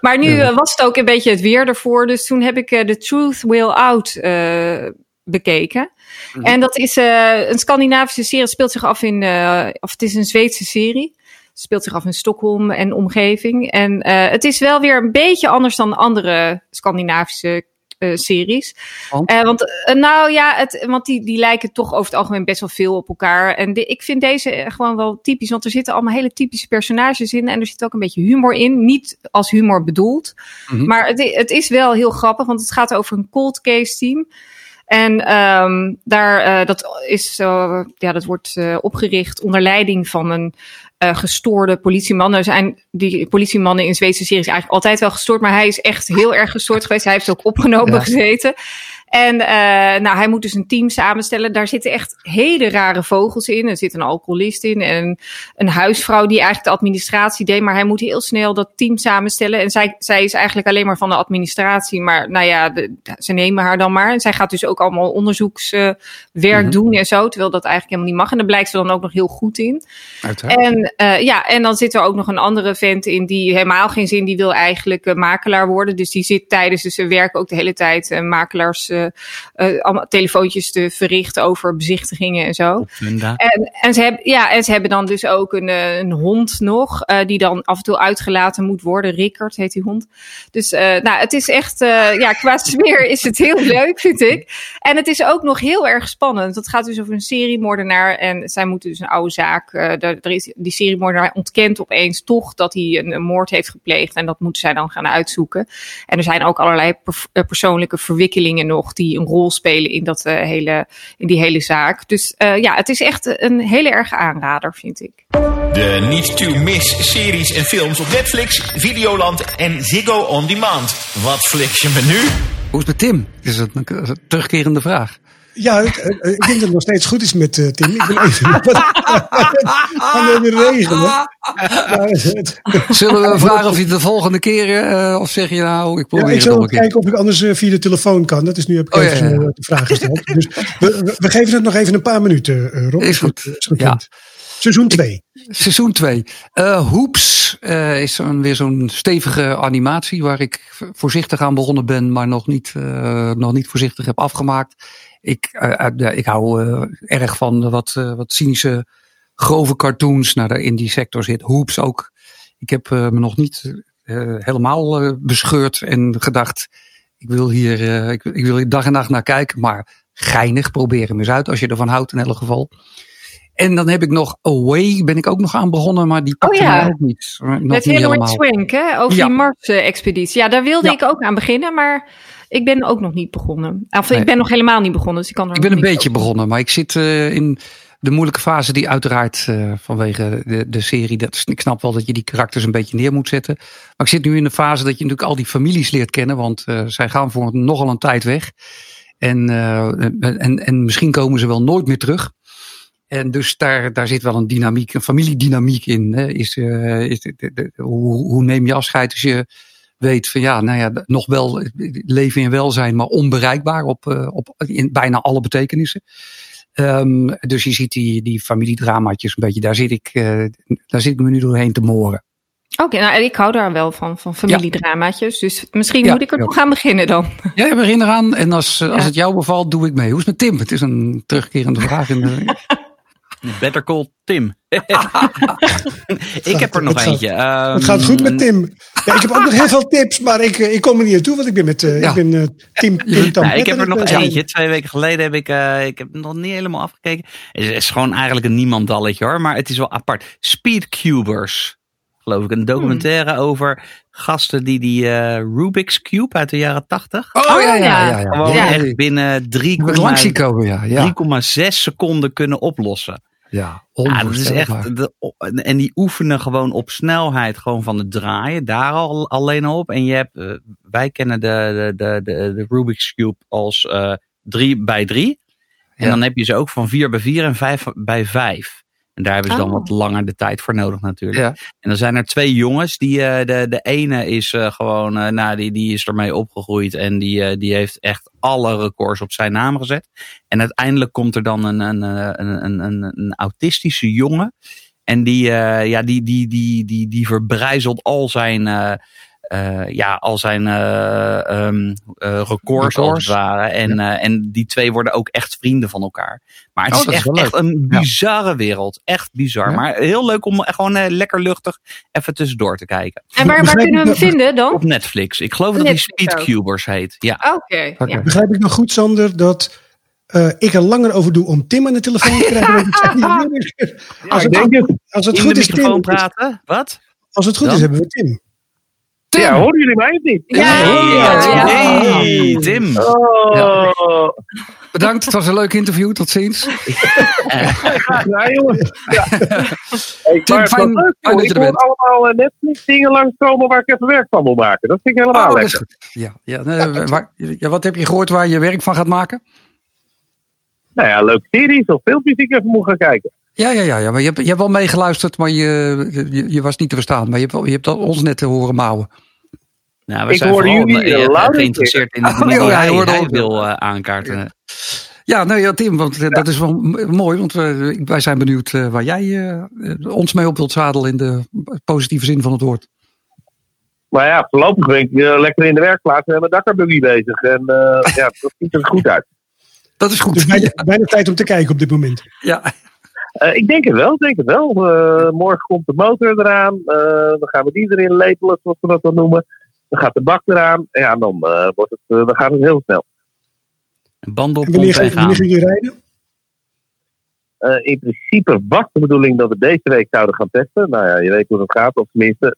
Maar nu Ja. eh, was het ook een beetje het weer ervoor. Dus toen heb ik eh, The Truth Will Out eh, bekeken. Mhm. En dat is eh, een Scandinavische serie. Het speelt zich af in. eh, of het is een Zweedse serie. Het speelt zich af in Stockholm en omgeving. En eh, het is wel weer een beetje anders dan andere Scandinavische series. Want? Want nou ja, het, want die, die lijken toch over het algemeen best wel veel op elkaar. En de- ik vind deze gewoon wel typisch, want er zitten allemaal hele typische personages in. En er zit ook een beetje humor in. Niet als humor bedoeld. Mhm. Maar het, het is wel heel grappig, want het gaat over een cold case team. En ehm, daar, eh, dat, is, eh, ja, dat wordt eh, opgericht onder leiding van een gestoorde politieman. Er zijn die politiemannen in Zweedse series eigenlijk altijd wel gestoord, maar hij is echt heel erg gestoord geweest. Hij heeft ook opgenomen Ja. gezeten. En eh, nou, hij moet dus een team samenstellen. Daar zitten echt hele rare vogels in. Er zit een alcoholist in en een huisvrouw die eigenlijk de administratie deed. Maar hij moet heel snel dat team samenstellen. En zij, zij is eigenlijk alleen maar van de administratie. Maar nou ja, de, ze nemen haar dan maar. En zij gaat dus ook allemaal onderzoekswerk Mhm. doen en zo. Terwijl dat eigenlijk helemaal niet mag. En daar blijkt ze dan ook nog heel goed in. Uiteraard. En eh, ja, en dan zit er ook nog een andere vent in die helemaal geen zin, die wil eigenlijk eh, makelaar worden. Dus die zit tijdens dus zijn werk ook de hele tijd makelaars eh, allemaal telefoontjes te verrichten over bezichtigingen en zo. En, en, ze hebben, ja, en ze hebben dan dus ook een, eh, een hond nog, eh, die dan af en toe uitgelaten moet worden. Rickert heet die hond. Dus nou, het is echt, ja, qua sfeer is het heel leuk, vind ik. En het is ook nog heel erg spannend. Het gaat dus over een seriemoordenaar en zij moeten dus een oude zaak. er is, die seriemoordenaar ontkent opeens toch dat hij een, een moord heeft gepleegd. En dat moeten zij dan gaan uitzoeken. En er zijn ook allerlei per- persoonlijke verwikkelingen nog die een rol spelen in, dat, eh, hele, in die hele zaak. Dus eh, ja, het is echt een hele erge aanrader, vind ik. De niet to miss series en films op Netflix, Videoland en Ziggo On Demand. Wat fliks je me nu? Hoe is het met Tim? Is een terugkerende vraag? Ja, het, eh, ik denk dat het nog steeds goed is met eh, Tim. Ik ben even aan het regelen. Maar het- Zullen we vragen of je de volgende keer, eh, of zeg je nou, ik Ja, probeer ik het zal nog een kijken of ik anders eh, via de telefoon kan. Dat is nu heb ik Oh, ja, even ja, ja. eh, de vraag gesteld. Dus we, we- geven het nog even een paar minuten, eh, Rob. Is goed. Je het Ja. Seizoen 2. Seizoen 2. Hoops eh, is zo'n- weer zo'n stevige animatie waar ik voorzichtig aan begonnen ben, maar nog niet, eh, nog niet voorzichtig heb afgemaakt. Ik, eh, ja, ik hou eh, erg van wat, eh, wat cynische, grove cartoons. Nou, daar in die sector zit Hoops ook. Ik heb eh, me nog niet eh, helemaal eh, bescheurd en gedacht, ik wil hier, eh, ik, ik wil hier dag en nacht naar kijken, maar geinig, probeer hem eens uit als je ervan houdt in elk geval. En dan heb ik nog Away, ben ik ook nog aan begonnen, maar die pakte Oh ja. mij ook niet. Met helemaal. Swank, hè? Over Ja. die Mars-expeditie. Ja, daar wilde Ja. ik ook aan beginnen, maar ik ben ook nog niet begonnen. Of Nee. ik ben nog helemaal niet begonnen, dus ik kan er Ik ben een beetje over begonnen, maar ik zit eh, in de moeilijke fase die uiteraard eh, vanwege de, de serie, dat, ik snap wel dat je die karakters een beetje neer moet zetten. Maar ik zit nu in de fase dat je natuurlijk al die families leert kennen, want eh, zij gaan voor nogal een tijd weg. En, en, en misschien komen ze wel nooit meer terug. En dus daar, daar zit wel een dynamiek, een familiedynamiek in. Hè. Is, is de, de, de, hoe, hoe neem je afscheid als je weet van ja, nou ja, nog wel leven in welzijn, maar onbereikbaar op, uh, op in bijna alle betekenissen. Um, dus je ziet die, die familiedramaatjes een beetje, daar zit ik, uh, daar zit ik me nu doorheen te moren. Oké, okay, nou ik hou daar wel van, van familiedramaatjes. Ja. Dus misschien ja, moet ik er ja. nog aan beginnen dan. Ja, ik begin eraan. En als, als het jou bevalt, doe ik mee. Hoe is het met Tim? Het is een terugkerende vraag. In de... Better call Tim. ik heb er nog het eentje. Gaat, um, het gaat goed met Tim. Ja, ik heb ook nog heel veel tips, maar ik, ik kom er niet naartoe, want ik ben met uh, ja. ik ben, uh, Tim, Tim ja, Ik heb er nog eentje. Twee weken geleden heb ik, uh, ik heb nog niet helemaal afgekeken. Het is gewoon eigenlijk een niemandalletje hoor, maar het is wel apart. Speedcubers geloof ik. Een documentaire hmm. over gasten die die uh, Rubik's Cube uit de jaren 80. Oh, ja, ja, ja. ja, ja. Gewoon ja. echt binnen 3,6 ja, ja. seconden kunnen oplossen. Ja, ja, dat is echt. De, en die oefenen gewoon op snelheid gewoon van het draaien. Daar al alleen op. En je hebt, uh, wij kennen de, de, de, de, Rubik's Cube als 3 uh, bij 3. En dan heb je ze ook van 4 bij 4 en 5 bij 5. En daar hebben ze dan Oh. wat langer de tijd voor nodig natuurlijk. Ja. En dan zijn er twee jongens. Die, uh, de, de ene is uh, gewoon, uh, nou, die, die is ermee opgegroeid. En die, die heeft echt alle records op zijn naam gezet. En uiteindelijk komt er dan een, een, een, een, een, een autistische jongen. En die, ja, die, die, die, die, die verbrijzelt al zijn, uh, ja, al zijn uh, um, uh, records als het ware. En, ja. en die twee worden ook echt vrienden van elkaar. Maar het Oh, is echt, een bizarre wereld. Echt bizar. Ja. Maar heel leuk om gewoon eh, lekker luchtig even tussendoor te kijken. En waar, waar kunnen we hem vinden dan? Op Netflix. Ik geloof dat ook. Speedcubers heet. Ja. Oké. Begrijp ik nog goed, Sander, dat eh, ik er langer over doe om Tim aan de telefoon te krijgen? als, het, als het goed is, Tim. praten. Wat? Als het goed Dan? is, hebben we Tim. Tim! Ja, horen jullie mij of niet? Ja, Hey, ja, ja. hey, Tim. Oh, Bedankt, het was een leuk interview. Tot ziens. ja, jongens. Ja. Hey, Tim, fijn- leuk, fijn joh. dat je er bent. allemaal eh, Netflix dingen langskomen waar ik even werk van wil maken. Dat vind ik helemaal Oh, lekker. Ja, ja, nee, waar- ja, wat heb je gehoord waar je werk van gaat maken? Nou ja, leuke series of filmpjes die ik even moet gaan kijken. Ja, ja, ja, ja maar je hebt, je hebt wel meegeluisterd, maar je, je, je was niet te verstaan. Maar je hebt, wel- je hebt ons net te horen mouwen. Nou, we Ik zijn hoorde vooral jullie eh, luid en geïnteresseerd in de Oh, ja, hij, hij wil eh, aankaarten. Ja, nou ja, Tim, want eh, dat is wel mooi. Want we, wij zijn benieuwd eh, waar jij eh, eh, ons mee op wilt zadelen in de positieve zin van het woord. Maar ja, voorlopig ben ik eh, lekker in de werkplaats en mijn dakkerbuggy bezig. En eh, ja, dat ziet er goed uit. Dat is goed. Dus bijna, bijna tijd om te kijken op dit moment. Ja, Eh, ik denk het wel, ik denk het wel. Eh, morgen komt de motor eraan. Eh, dan gaan we die erin lepelen, zoals we dat dan noemen. Dan gaat de bak eraan. Ja, dan, eh, wordt het, dan gaat het heel snel. En Bandelpomp wanneer, en ga- wanneer gaan. jullie rijden? Eh, in principe was de bedoeling dat we deze week zouden gaan testen. Nou ja, je weet hoe dat gaat. Of tenminste,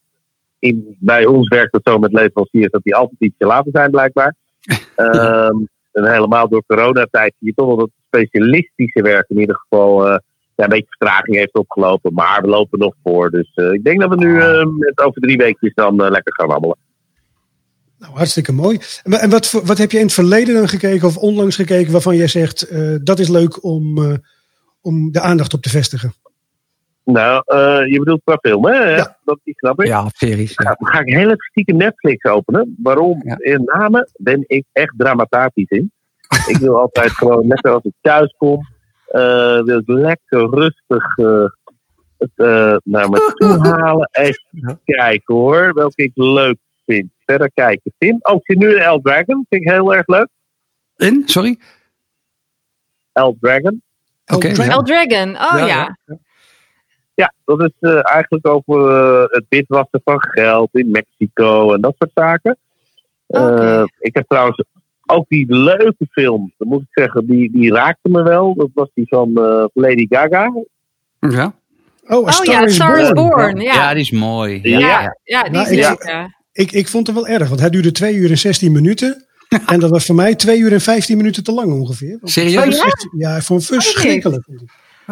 in, bij ons werkt het zo met leveranciers dat die altijd ietsje later zijn blijkbaar. Ehm, en helemaal door coronatijd zie je toch wel dat specialistische werk in ieder geval eh, ja, een beetje vertraging heeft opgelopen. Maar we lopen nog voor. Dus eh, ik denk dat we nu eh, met over drie weken dan eh, lekker gaan wandelen. Nou, hartstikke mooi. En wa- En wat, wat heb je in het verleden dan gekeken of onlangs gekeken waarvan jij zegt eh, dat is leuk om, eh, om de aandacht op te vestigen? Nou, eh, je bedoelt qua film, hè? Ja. Dat die snap ik. ja series. Ja. Dan ga ik heel even stiekem Netflix openen. Waarom? Ja. In name ben ik echt dramatisch in. ik wil altijd gewoon lekker als ik thuis kom. Eh, wil ik lekker rustig eh, het, eh, naar me toe halen. Even kijken hoor. Welke ik leuk vind. Verder kijken. Tim. Oh, ik zit nu in El Dragon. Vind ik heel erg leuk. In? Sorry? El Dragon. Oké. El Dragon, oh Ja, ja. ja. Ja, dat is eh, eigenlijk over het witwassen van geld in Mexico en dat soort zaken. Eh, ik heb trouwens ook die leuke film, dat moet ik zeggen, die, die raakte me wel. Dat was die van eh, Lady Gaga. Ja. Oh, A Oh Star ja, is Star is Born. Born. Ja. Ja, die is mooi. Ja. ja, ja, die Nou, is ik- ja. Ik, ik vond het wel erg, want hij duurde 2 uur en 16 minuten. en dat was voor mij 2 uur en 15 minuten te lang ongeveer. Serieus? het echt- Ja, ik vond het verschrikkelijk.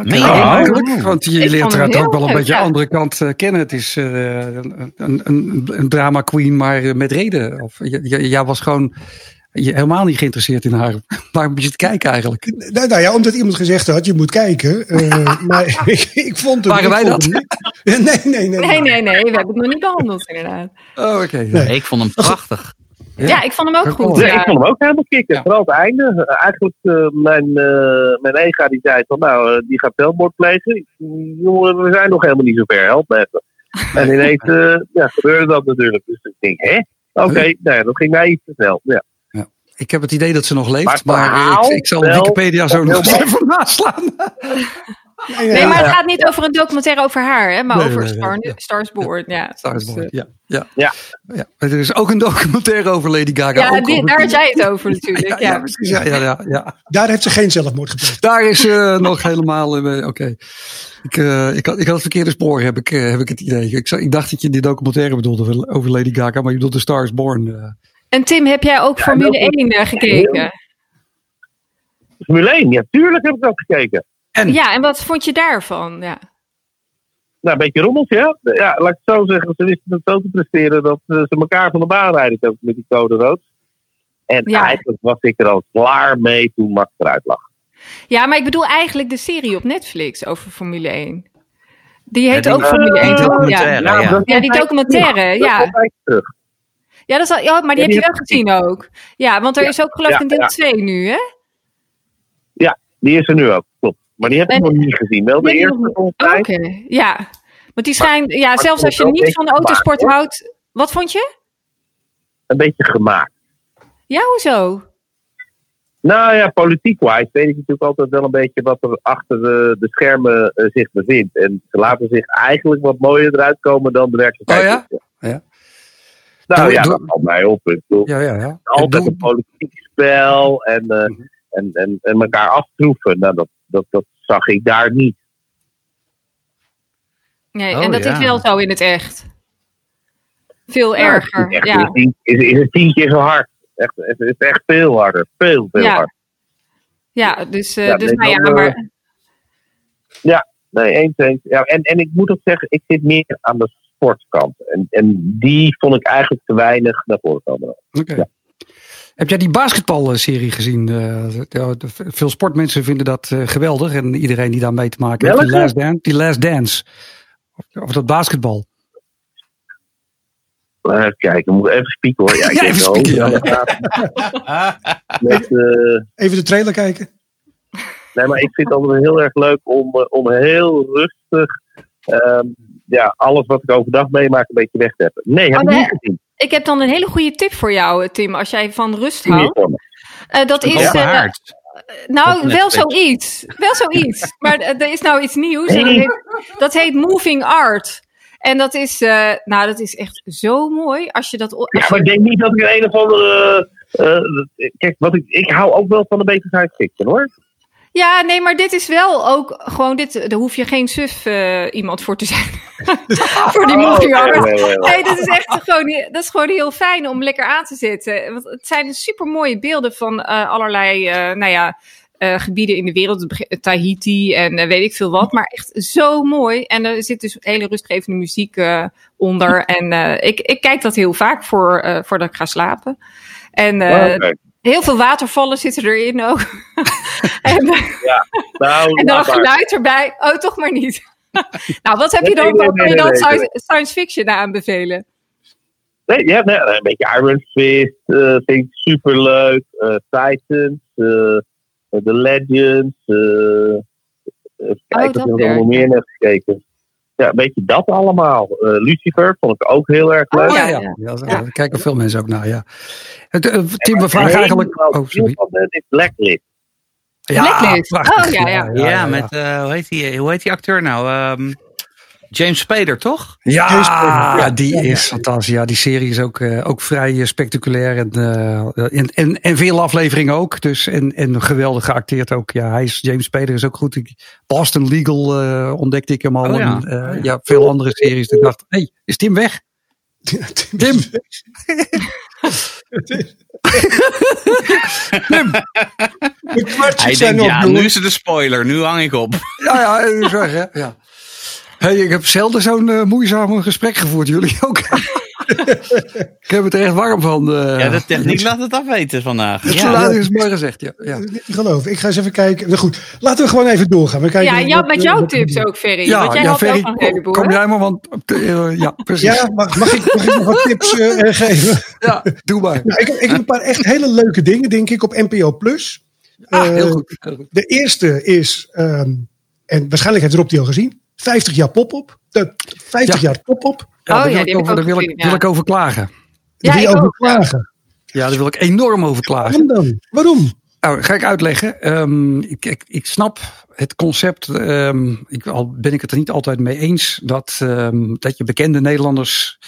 Ja. Gelukkig, want je leert uiteraard ook wel een leuk, beetje de ja. andere kant eh, kennen. Het is eh, een, een, een, drama queen, maar met reden. Of, jij was gewoon je, helemaal niet geïnteresseerd in haar. Waarom moet je het kijken eigenlijk? Nou, nou ja, omdat iemand gezegd had, je moet kijken. Eh, maar ik, ik vond het... Waren wij dat? niet- Nee, nee, nee. Nee, nee, nee. We hebben het nog niet behandeld, inderdaad. Oh, oké. Nee. Ik vond hem prachtig. Ja, ik vond hem ook goed. Ja, Ja. ik vond hem ook helemaal kicken. Ja. Vooral het einde. Eh, eigenlijk, eh, mijn, eh, mijn ega die zei van, nou, die gaat zelfmoord plegen. Jongen, we zijn nog helemaal niet zo ver. Help me even. En ineens eh, ja, gebeurde dat natuurlijk. Dus ik denk, hè? Oké, Huh? nee, dat ging mij iets te snel. Ja. Ik heb het idee dat ze nog leeft, Maar ik, ik zal wel- Wikipedia zo nog eens even naslaan. Nee, Nee, maar het Ja. gaat niet over een documentaire over haar, hè, maar Nee, over Star, ja. Stars Born. Ja, Stars Dus, Born, ja, ja. Ja. ja. Er is ook een documentaire over Lady Gaga. ja, ook die- over- daar had jij het over natuurlijk. Ja, Ja, ja, precies. Ja, ja, ja, ja. Daar heeft ze geen zelfmoord gepleegd. Daar is eh, nog helemaal. eh, Oké. Ik, eh, ik, had, ik had het verkeerde spoor, heb ik, eh, heb ik het idee. Ik, dacht dat je die documentaire bedoelde over- Lady Gaga, maar je bedoelt de Stars Born. eh. En Tim, heb jij ook Formule dat- 1 eh, gekeken? Formule 1, ja, tuurlijk heb ik ook gekeken. En? Ja, en wat vond je daarvan? Ja. Nou, een beetje rommels, ja. Ja, laat ik het zo zeggen. Ze wisten het zo te presteren dat eh, ze elkaar van de baan rijden met die code rood. En Ja. eigenlijk was ik er al klaar mee toen Max eruit lag. ja, maar ik bedoel eigenlijk de serie op Netflix over Formule 1. Die heet die- ook Formule 1, die toch? Ja. documentaire, ja. die documentaire, ja. Ja, dat is al, ja, maar die Ja, heb je wel gezien ook. Ja, want er Ja, is ook geloof ik ja, een deel ja. 2 nu, hè? Die is er nu ook, klopt. Maar die heb ik En- nog niet gezien. Wel de eerste nog. Oké, ja. Want die schijnt, ja, zelfs als je niet van beetje autosport gemaakt, houdt. Wat vond je? Een beetje gemaakt. Ja, hoezo? Nou ja, politiek-wise weet ik natuurlijk altijd wel een beetje wat er achter de, de schermen eh, zich bevindt. En ze laten zich eigenlijk wat mooier eruit komen dan de werkelijkheid. Oh ja? Ja. Nou Doe- ja, doe- dat valt mij op. Ik bedoel, Ja, ja, ja. altijd Doe- een politiek spel en, eh, Mhm. en, en, en elkaar aftroeven. Nou, dat, dat, dat zag ik daar niet. Nee, Oh, en dat ja. is wel zo in het echt. Veel Ja, het erger. Is, echt, Ja. is, tien, is, is het tien keer zo hard. Echt, het is echt veel harder. Veel, veel Ja. harder. ja, dus, eh, Ja, dus nee, nou ja, dan, eh, maar Nee, eens, eens. Ja, en, en ik moet ook zeggen, ik zit meer aan de sportkant. En, en die vond ik eigenlijk te weinig naar voren komen. Ja. Heb jij die basketbalserie gezien? Eh, veel sportmensen vinden dat eh, geweldig. En iedereen die daar mee te maken heeft. Die? Last Dance. Die Last Dance. Of, of dat basketbal. Even kijken, ik moet even spieken hoor. Ja, ik Ja, even spieken, ja. Met, eh, Even de trailer kijken. nee, maar ik vind het altijd heel erg leuk om, eh, om heel rustig ehm, ja, alles wat ik overdag meemaak een beetje weg te hebben. Nee, heb Oh, ik niet gezien. ik heb dan een hele goede tip voor jou, Tim, als jij van rust houdt. Eh, dat is. Eh, haard. nou, wel zoiets. Wel zoiets. maar eh, er is nou iets nieuws. en Dat, heet, dat heet Moving Art. En dat is, eh, nou, dat is echt zo mooi als je dat. Als Ja, je- maar ik denk niet dat ik een of andere... eh, eh, kijk, wat ik, ik hou ook wel van een beetje science fiction hoor. Ja, nee, maar dit is wel ook gewoon dit. Daar hoef je geen suf eh, iemand voor te zijn. voor die Oh, movie art. nee, nee, nee. Nee, dat is echt gewoon, dat is gewoon heel fijn om lekker aan te zetten. Want het zijn super mooie beelden van eh, allerlei, eh, nou ja, gebieden in de wereld. Tahiti en weet ik veel wat. Maar echt zo mooi. En er zit dus hele rustgevende muziek onder. En ik, ik kijk dat heel vaak voor, voordat ik ga slapen. En Oké. Heel veel watervallen zitten erin ook. en, eh, Nou, en dan geluid erbij. Oh, toch maar niet. nou, wat heb je dan? nee, je dan science, science fiction aanbevelen? Nee, ja, nee, een beetje Iron Fist eh, vind ik superleuk. Eh Titans, eh The Legends. even kijken Oh, of ik nog meer heb gekeken. Ja, een beetje dat allemaal. Eh, Lucifer vond ik ook heel erg leuk. Oh, ja, ja, ja. ja. ja. Daar kijken veel mensen ook naar. Ja. Het, eh, Tim, we vragen eigenlijk. Oh, sorry. is Blacklist. Blacklist. prachtig. Oh, ja, ja. Ja, met, eh, hoe, heet die, hoe heet die acteur nou? Ehm, James Spader, toch? Ja, ja, die is fantastisch. Ja, die serie is ook, eh, ook vrij eh, spectaculair. En, eh, en, en, en veel afleveringen ook. Dus, en, en geweldig geacteerd ook. Ja, hij is, James Spader is ook goed. Boston Legal eh, ontdekte ik hem al. Oh ja. En, eh, ja, veel andere series. Ik dacht, hé, hey, is Tim weg? Tim. Tim! De kwartjes zijn denkt, op, ja, nu is het een spoiler. Nu hang ik op. Ja, ja, hè? Ja. Hey, ik heb zelden zo'n eh, moeizame gesprek gevoerd. Jullie ook? Ik heb het er echt warm van. eh. Ja, de techniek laat het afweten vandaag. Het Ja. geluid is mooi gezegd, ja. Dat te geloven. Ik ga eens even kijken. Nou goed, laten we gewoon even doorgaan. We kijken Ja, wat- met jouw wat- tips ook, Ferry. Ja, Want jij ja, had Ferry, een heleboel. kom jij maar, want eh, ja, precies. Ja, mag, mag, ik, mag ik nog wat tips geven? Ja, doe maar. Nou, ik, ik heb een paar echt hele leuke dingen, denk ik, op NPO Plus. Ah, heel Eh, goed. heel goed. De eerste is, ehm, en waarschijnlijk heeft Rob die al gezien, 50 jaar pop-up. De 50 Ja. jaar pop-up. Ja, Oh daar ja, wil ik over, daar wil ik, wil ik over klagen. Daar wil je over klagen. Ja, daar wil ik enorm over klagen. Waarom dan? Waarom? Nou, ga ik uitleggen. Ehm, ik, ik, ik snap het concept, ehm, ik, al ben ik het er niet altijd mee eens, dat, ehm, dat je bekende Nederlanders,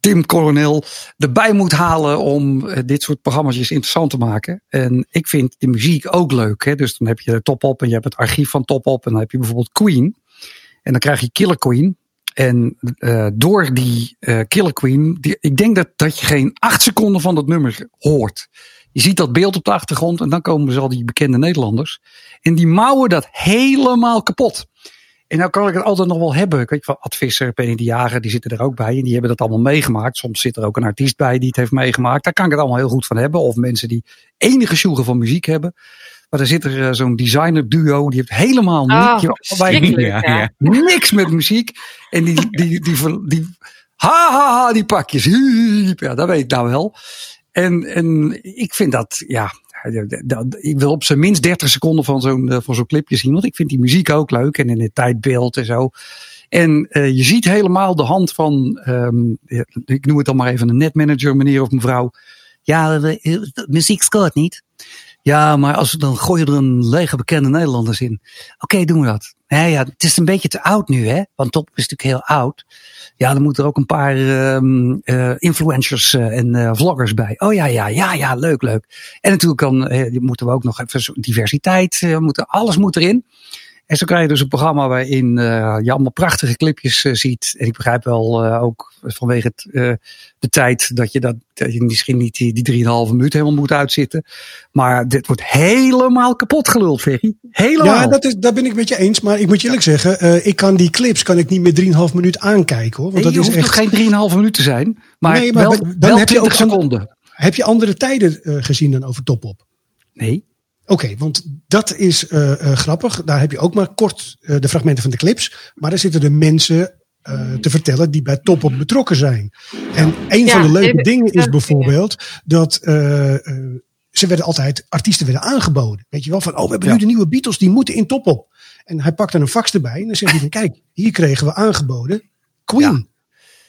Tim Coronel, erbij moet halen om eh, dit soort programma's interessant te maken. En ik vind de muziek ook leuk. Hè? Dus dan heb je Top Op en je hebt het archief van Top Op en dan heb je bijvoorbeeld Queen. En dan krijg je Killer Queen. En eh, door die eh, Killer Queen, die, ik denk dat, dat je geen acht seconden van dat nummer hoort. Je ziet dat beeld op de achtergrond en dan komen dus al die bekende Nederlanders. En die mouwen dat helemaal kapot. En nou kan ik het altijd nog wel hebben. Ik weet van Ad Visser, Penny de Jager, die zitten er ook bij. En die hebben dat allemaal meegemaakt. Soms zit er ook een artiest bij die het heeft meegemaakt. Daar kan ik het allemaal heel goed van hebben. Of mensen die enige sjoegen van muziek hebben. Maar er zit er eh, zo'n designer duo. Die heeft helemaal Oh, niks, Ja, niks met muziek. En die, die, die, die, ha, ha, ha, die pakjes. Hiep, Ja, dat weet ik nou wel. En, en ik vind dat, ja, dat- ik wil op zijn minst 30 seconden van zo'n van zo'n clipje zien. Want ik vind die muziek ook leuk. En in het tijdbeeld en zo. En je ziet helemaal de hand van, ik noem het dan maar even een netmanager, meneer of mevrouw. Ja, muziek scoort niet. Ja, maar als dan gooien er een lege bekende Nederlanders in. Oké, doen we dat. Ja, ja, het is een beetje te oud nu, hè? Want Top is natuurlijk heel oud. Ja, dan moeten er ook een paar eh, influencers eh, en eh, vloggers bij. Oh ja, ja, ja, ja, leuk, leuk. En natuurlijk kan, moeten we ook nog even diversiteit, moeten, alles moet erin. En zo krijg je dus een programma waarin eh, je allemaal prachtige clipjes eh, ziet. En ik begrijp wel eh, ook vanwege het, de tijd dat je, dat, dat je misschien niet die, die 3,5 minuten helemaal moet uitzitten. Maar dit wordt helemaal kapot geluld, Ferry. Helemaal. Ja, dat, is, dat ben ik met je eens. Maar ik moet je eerlijk zeggen, ik kan die clips kan ik niet meer 3,5 minuut aankijken. Hoor, want Nee, dat je is hoeft echt, ook geen 3,5 minuten te zijn. Maar, Nee, maar wel, dan wel heb je 20 ook an- seconden. Heb je andere tijden gezien dan over Top Op? Nee. Oké, want dat is eh, eh, grappig. Daar heb je ook maar kort eh, de fragmenten van de clips. Maar daar zitten de mensen eh, te vertellen die bij Top Op betrokken zijn. En een Ja, van de leuke even- dingen is bijvoorbeeld dat eh, eh, ze werden altijd, artiesten werden aangeboden. Weet je wel, van oh, we hebben Ja. nu de nieuwe Beatles, die moeten in Top Op. En hij pakt dan een fax erbij en dan zegt hij van kijk, hier kregen we aangeboden Queen.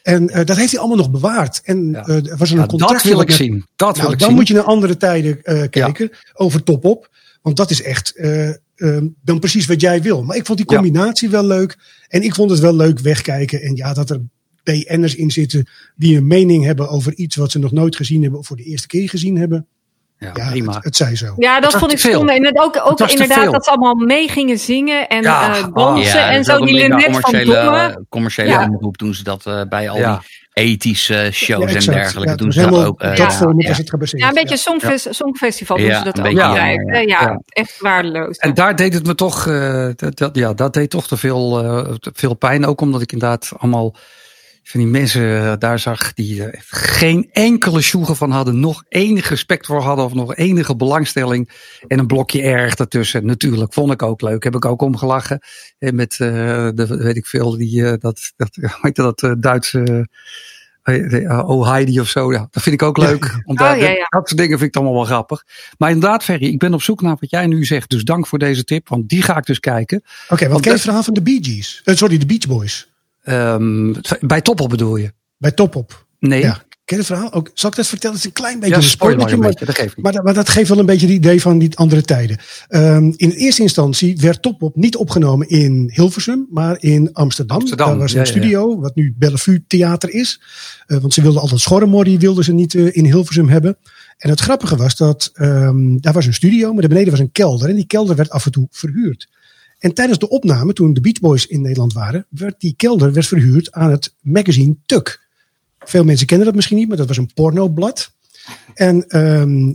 En eh, dat heeft hij allemaal nog bewaard. En Ja. eh, er was er een contract. dat wil ik zien. Dat wil Nou, ik dan zien. moet je naar andere tijden eh, kijken over top op. Want dat is echt eh, ehm, dan precies wat jij wil. Maar ik vond die combinatie wel leuk. En ik vond het wel leuk wegkijken. En ja, dat er BN'ers in zitten die een mening hebben over iets wat ze nog nooit gezien hebben. Of voor de eerste keer gezien hebben. Ja, Ja, prima. het, het zij zo. Ja, dat vond ik zonde. En het ook, ook inderdaad dat ze allemaal mee gingen zingen en Ja, eh ah. dansen Ja, en zo. Die Lynette van commerciële, Dongen. commerciële Ja. omroep doen ze dat eh, bij al Ja. die ethische shows Ja, en dergelijke. Ja, doen ze dat ook. eh, ja, dat ja. is het gebaseerd. Ja, een beetje Songfest, Songfestival doen Ja, ze dat een ook. beetje, Ja, ja, ja, ja. ja, echt waardeloos. En daar deed het me toch, eh, dat, dat- ja, dat deed toch te veel, eh, te veel pijn. Ook omdat ik inderdaad allemaal van die mensen eh, daar zag die er echt geen enkele sjoegen van hadden. Nog enig respect voor hadden of nog enige belangstelling. En een blokje erg daartussen. Natuurlijk, vond ik ook leuk. Heb ik ook omgelachen. En met, eh, de, weet ik veel, die, eh, dat, dat, dat, eh, Duitse... eh, eh, Oh Heidi of zo, ja, dat vind ik ook leuk. Om daar- Oh, ja, ja. Dat soort dingen vind ik allemaal wel grappig. Maar inderdaad, Ferry, ik ben op zoek naar wat jij nu zegt. Dus dank voor deze tip, want die ga ik dus kijken. Oké, wat Want ken je dat- het verhaal van de Bee Gees? Eh, sorry, de Beach Boys. Ehm, bij Toppel bedoel je? Bij Top Op. Nee. Ja. Ken je het verhaal? Ook, zal ik dat vertellen? Het is een klein beetje Ja, een spoilertje, maar- dat geeft niet. Maar, dat- maar dat geeft wel een beetje het idee van die andere tijden. Ehm, in eerste instantie werd Top Op niet opgenomen in Hilversum, maar in Amsterdam. Amsterdam, Daar was een ja, ja, ja. studio, wat nu Bellevue Theater is. Eh, want ze wilden altijd Schorremorrie, wilden ze niet eh, in Hilversum hebben. En het grappige was dat ehm, daar was een studio, maar daar beneden was een kelder. En die kelder werd af en toe verhuurd. En tijdens de opname, toen de Beach Boys in Nederland waren, werd die kelder werd verhuurd aan het magazine Tuk. Veel mensen kennen dat misschien niet, maar dat was een pornoblad. En ehm,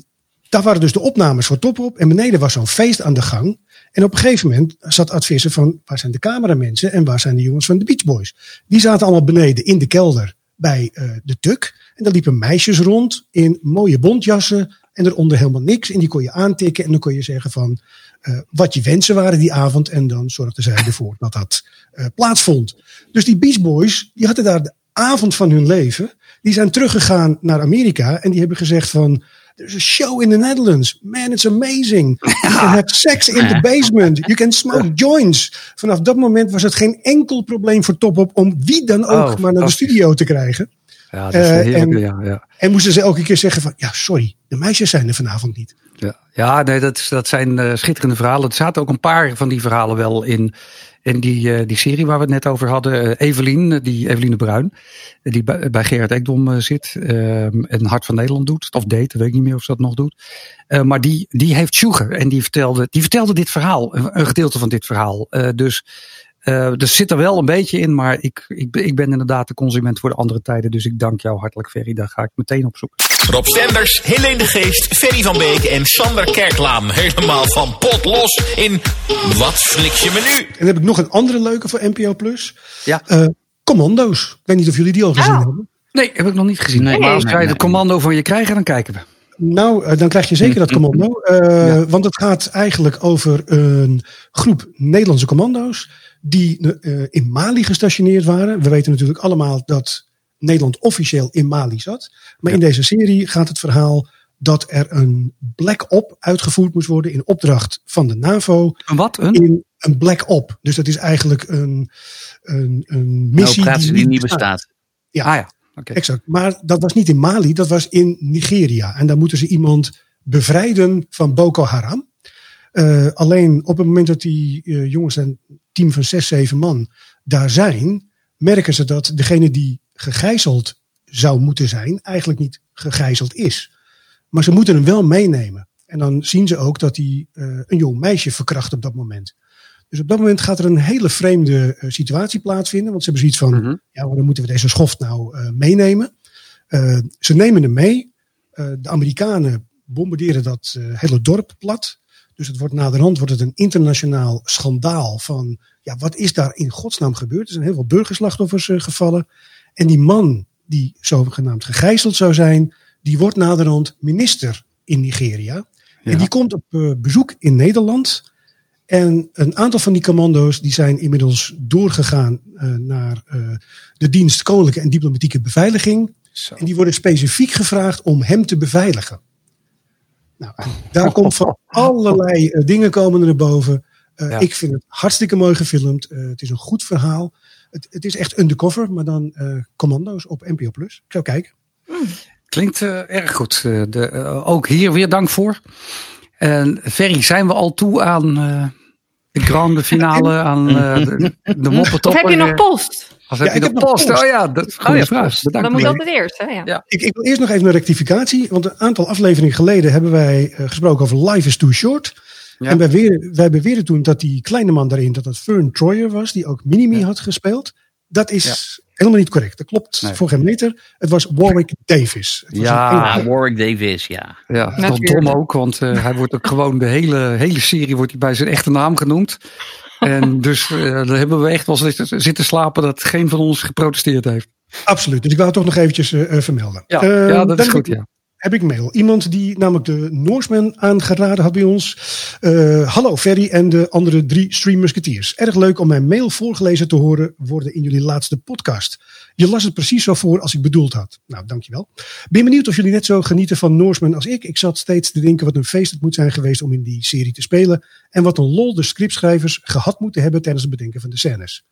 daar waren dus de opnames voor top op. En beneden was zo'n feest aan de gang. En op een gegeven moment zat advissen van waar zijn de cameramensen en waar zijn de jongens van de Beach Boys. Die zaten allemaal beneden in de kelder bij eh, de Tuk. En daar liepen meisjes rond in mooie bontjassen en eronder helemaal niks. En die kon je aantikken en dan kon je zeggen van eh, wat je wensen waren die avond. En dan zorgden zij ervoor dat dat eh, plaatsvond. Dus die Beach Boys, die hadden daar de avond van hun leven. Die zijn teruggegaan naar Amerika en die hebben gezegd van... There's a show in the Netherlands. Man, it's amazing. You can have sex in the basement. You can smoke joints. Vanaf dat moment was het geen enkel probleem voor Top Op om wie dan ook Oh, maar naar de studio te krijgen. Ja, dat is heerlijk. en- ja, ja. En moesten ze elke keer zeggen van, ja, sorry, de meisjes zijn er vanavond niet. Ja, ja nee, dat, is- dat zijn eh, schitterende verhalen. Er zaten ook een paar van die verhalen wel in, in die, eh, die serie waar we het net over hadden. Evelien, die Eveline Bruin, die bij, bij Gerard Ekdom zit ehm, en Hart van Nederland doet. Of deed, weet ik niet meer of ze dat nog doet. Maar die, die heeft Sugar en die vertelde, die vertelde dit verhaal, een, een gedeelte van dit verhaal. Dus eh er zit er wel een beetje in, maar ik, ik, ben- ik ben inderdaad de consument voor de andere tijden. Dus ik dank jou hartelijk, Ferry. Daar ga ik meteen op zoek. Rob Stenders, Helene de Geest, Ferry van Beek en Sander Kerklaam. Helemaal van pot los in Wat flik je me nu? En dan heb ik nog een andere leuke voor NPO Plus. Ja. Eh, Commando's. Ik weet niet of jullie die al gezien Oh. hebben. Nee, heb ik nog niet gezien. Nee, maar als nee, wij nee. de commando van je krijgen, dan kijken we. Nou, eh, dan krijg je zeker dat commando. Eh, Ja. Want het gaat eigenlijk over een groep Nederlandse commando's. Die eh, in Mali gestationeerd waren. We weten natuurlijk allemaal dat Nederland officieel in Mali zat. Maar in deze serie gaat het verhaal dat er een black op uitgevoerd moest worden. in opdracht van de NAVO. Een wat? Een? In een black op. Dus dat is eigenlijk een, een, een Een missie die niet bestaat. Ja. Ah ja, oké. Exact. Maar dat was niet in Mali, dat was in Nigeria. En daar moeten ze iemand bevrijden van Boko Haram. Eh, alleen op het moment dat die eh, jongens, een team van zes, zeven man, daar zijn, merken ze dat degene die gegijzeld zou moeten zijn, eigenlijk niet gegijzeld is. Maar ze moeten hem wel meenemen. En dan zien ze ook dat hij eh, een jong meisje verkracht op dat moment. Dus op dat moment gaat er een hele vreemde situatie plaatsvinden. Want ze hebben zoiets van, Mhm. ja, dan moeten we deze schoft nou meenemen. Ze nemen hem mee. De Amerikanen bombarderen dat hele dorp plat. Dus het wordt naderhand wordt het een internationaal schandaal van, ja, wat is daar in godsnaam gebeurd? Er zijn heel veel burgerslachtoffers eh, gevallen. En die man die zogenaamd gegijzeld zou zijn, die wordt naderhand minister in Nigeria. Ja. En die komt op eh, bezoek in Nederland. En een aantal van die commando's die zijn inmiddels doorgegaan eh, naar de dienst Koninklijke en Diplomatieke Beveiliging. Zo. En die worden specifiek gevraagd om hem te beveiligen. Nou, daar komt van allerlei eh, dingen komen er naar boven. Eh, Ja. Ik vind het hartstikke mooi gefilmd. Eh, het is een goed verhaal. Het, het is echt undercover, maar dan eh, commando's op NPO Plus. Ik zou kijken. Klinkt eh, erg goed. Eh, de, eh, ook hier weer dank voor. En Ferry, zijn we al toe aan eh, de grande finale, aan eh, de, de moppetopper? Of heb je nog post? Heb Ja, je ik heb post? post. Oh ja, dat is een goede ja, vraag. post. Bedankt. Dan moet dat het eerst, hè? Ja. Ja. Ik, ik wil eerst nog even een rectificatie. Want een aantal afleveringen geleden hebben wij eh, gesproken over Life is Too Short. Ja. En wij, weer, wij beweerden toen dat die kleine man daarin, dat het Fern Troyer was, die ook Minimi had gespeeld. Dat is helemaal niet correct. Dat klopt Nee. voor geen meter. Het was Warwick Davis. Het was Ja. een. Warwick Davis, ja. Ja, Natuurlijk. dom ook, want eh, hij wordt ook gewoon de hele, hele serie wordt hij bij zijn echte naam genoemd. En dus eh, daar hebben we echt wel zitten, slapen dat geen van ons geprotesteerd heeft. Absoluut. Dus ik wou het toch nog eventjes eh, eh, vermelden. Ja, Eh, ja dat is goed. Ja. Heb ik mail. Iemand die namelijk de Norseman aangeraden had bij ons. Eh, hallo Ferry en de andere drie Stream Musketeers. Erg leuk om mijn mail voorgelezen te horen worden in jullie laatste podcast. Je las het precies zo voor als ik bedoeld had. Nou, dankjewel. Ben benieuwd of jullie net zo genieten van Norseman als ik. Ik zat steeds te denken wat een feest het moet zijn geweest om in die serie te spelen. En wat een lol de scriptschrijvers gehad moeten hebben tijdens het bedenken van de scènes.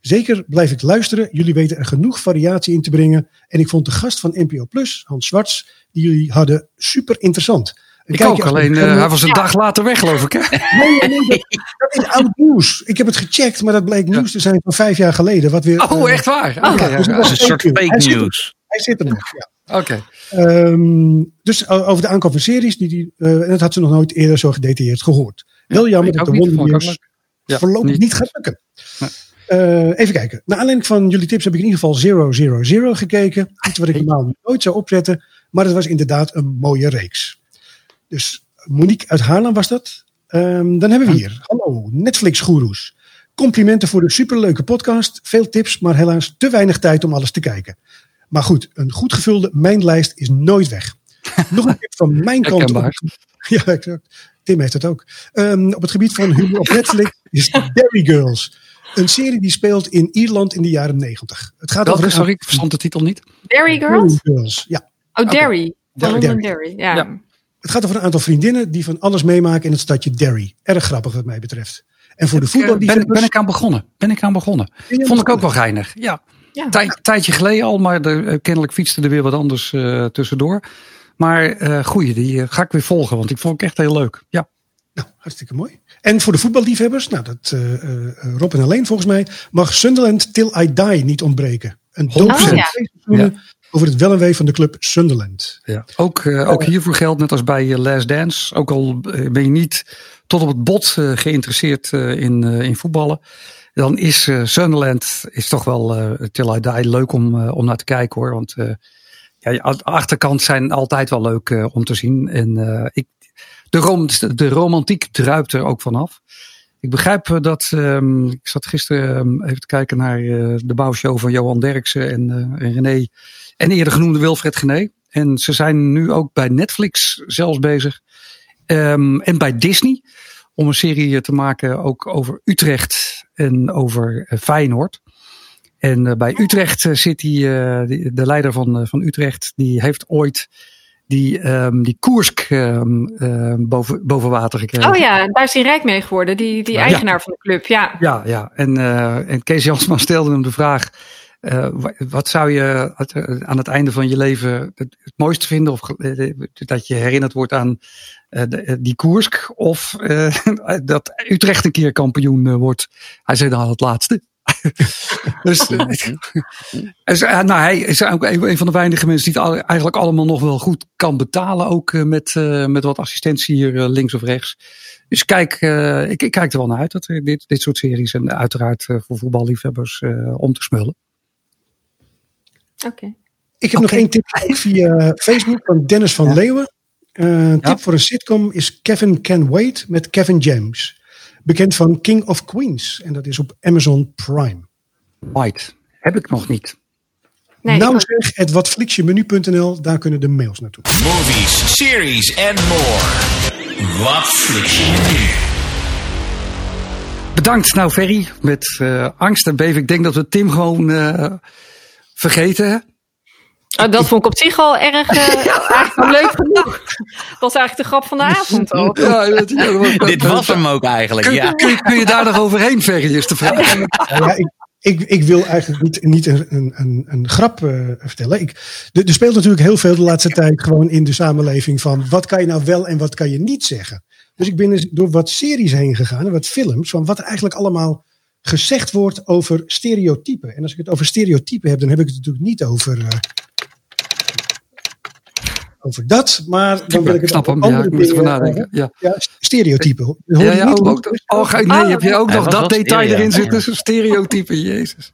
Zeker blijf ik luisteren. Jullie weten er genoeg variatie in te brengen. En ik vond de gast van NPO Plus, Hans Zwarts, die jullie hadden, super interessant. Een Ik ook, alleen eh, hij was een dag later weg geloof ik. Hè? Nee, nee, nee, dat, dat is oud nieuws. Ik heb het gecheckt, maar dat bleek nieuws te zijn van vijf jaar geleden. Wat weer, Oh, eh, echt waar? Ja, dus ja. dat is een soort Hij fake zit er- news. Hij zit er nog, ja. Oké. Ehm, dus over de aankoop van series, die, die, eh, en dat had ze nog nooit eerder zo gedetailleerd gehoord. Wel jammer dat de Wonder Years Ja, voorlopig niet. niet gaat lukken. Eh, even kijken. Naar aanleiding van jullie tips heb ik in ieder geval 000 gekeken. Iets wat ik normaal nooit zou opzetten. Maar het was inderdaad een mooie reeks. Dus Monique uit Haarlem was dat. Ehm, dan hebben we hier. Hallo, Netflix-goeroes. Complimenten voor de superleuke podcast. Veel tips, maar helaas te weinig tijd om alles te kijken. Maar goed, een goed gevulde mijnlijst is nooit weg. Nog een tip van mijn kant. Ja, exact. Tim heeft het ook. Ehm, op het gebied van humor op Netflix is Derry Girls. Een serie die speelt in Ierland in de jaren negentig. Het gaat Welke, over sorry, ik verstond de titel niet. Derry Derry Girls? Ja. Oh, Derry. Van Derry. Londonderry, ja. Ja. Het gaat over een aantal vriendinnen die van alles meemaken in het stadje Derry. Erg grappig wat mij betreft. En voor de eh, ben, voetballiefhebbers... ben ik aan begonnen. Ben ik aan begonnen. Ben Vond ik ook wel geinig. Ja. Ja. Tijd, tijdje geleden al, maar er, eh, kennelijk fietste er weer wat anders eh, tussendoor. Maar eh goeie, die ga ik weer volgen, want ik vond het echt heel leuk. Ja. Nou, hartstikke mooi. En voor de voetballiefhebbers, nou, dat, eh, eh, Rob en alleen volgens mij, mag Sunderland Till I Die niet ontbreken. Een Oh, ja. seizoenen over het wel en wee van de club Sunderland. Ja. Ook, eh, ook hiervoor geldt, net als bij Last Dance, ook al ben je niet tot op het bot eh, geïnteresseerd eh, in, eh, in voetballen, dan is eh, Sunderland is toch wel eh Till I Die leuk om, om naar te kijken hoor. Want eh, ja, de achterkant zijn altijd wel leuk eh, om te zien. En eh, ik, de, rom, de romantiek druipt er ook vanaf. Ik begrijp eh, dat, ehm, ik zat gisteren ehm, even te kijken naar eh, de bouwshow van Johan Derksen en, eh, en René. En eerder genoemde Wilfred Gené. En ze zijn nu ook bij Netflix zelfs bezig. Ehm, en bij Disney. Om een serie te maken ook over Utrecht en over eh, Feyenoord. En bij Utrecht zit die, die- de leider van, van Utrecht. Die heeft ooit die, ehm, die Koersk ehm, ehm, boven, boven water gekregen. Oh ja, daar is hij rijk mee geworden, die, die Ja. eigenaar van de club. Ja. Ja, ja. En, eh, en Kees Jansma stelde hem de vraag. eh, wa- wat zou je eh, aan het einde van je leven het, het mooiste vinden? Of dat je herinnerd wordt aan de- die Koersk? Of dat Utrecht een keer kampioen wordt? Hij zei dan het laatste. dus, eh, dus, nou, hij is ook een van de weinige mensen die het eigenlijk allemaal nog wel goed kan betalen. Ook eh, met, eh, met wat assistentie hier links of rechts. Dus kijk, eh, ik, ik kijk er wel naar uit dat er dit, dit soort series en uiteraard voor voetballiefhebbers eh, om te smullen. Oké. Ik heb nog één tip via Facebook van Dennis van Leeuwen. Eh, een tip Ja. voor een sitcom is Kevin Can Wait met Kevin James. Bekend van King of Queens. En dat is op Amazon Prime. White heb ik nog niet. Nee, nou ik- zeg, het watflixjemenu.nl, daar kunnen de mails naartoe. Movies, series en more. Wat fliks je nu? Bedankt nou Ferry met eh, angst en beven. Ik denk dat we Tim gewoon eh, vergeten. Oh, dat vond ik op zich al erg eh, eigenlijk wel leuk genoeg. Dat was eigenlijk de grap van de avond al. Ja, Dit was hem ook eigenlijk, Kun, ja. kun, je- kun je daar nog overheen, Ferry, is de vraag. Ja, ik, ik, ik wil eigenlijk niet, niet een, een, een, een grap eh, vertellen. Ik, er, er speelt natuurlijk heel veel de laatste tijd gewoon in de samenleving van wat kan je nou wel en wat kan je niet zeggen. Dus ik ben eens door wat series heen gegaan en wat films van wat er eigenlijk allemaal gezegd wordt over stereotypen. En als ik het over stereotypen heb, dan heb ik het natuurlijk niet over, eh, over dat, maar dan wil ik het snap hem, ja, andere ik moest ervan nadenken. Ja. Ja, stereotypen. Hoor Ja, ja, niet ook, oh, ga- nee, heb je ook nog dat detail stereo, erin ja. zitten? Stereotypen, jezus.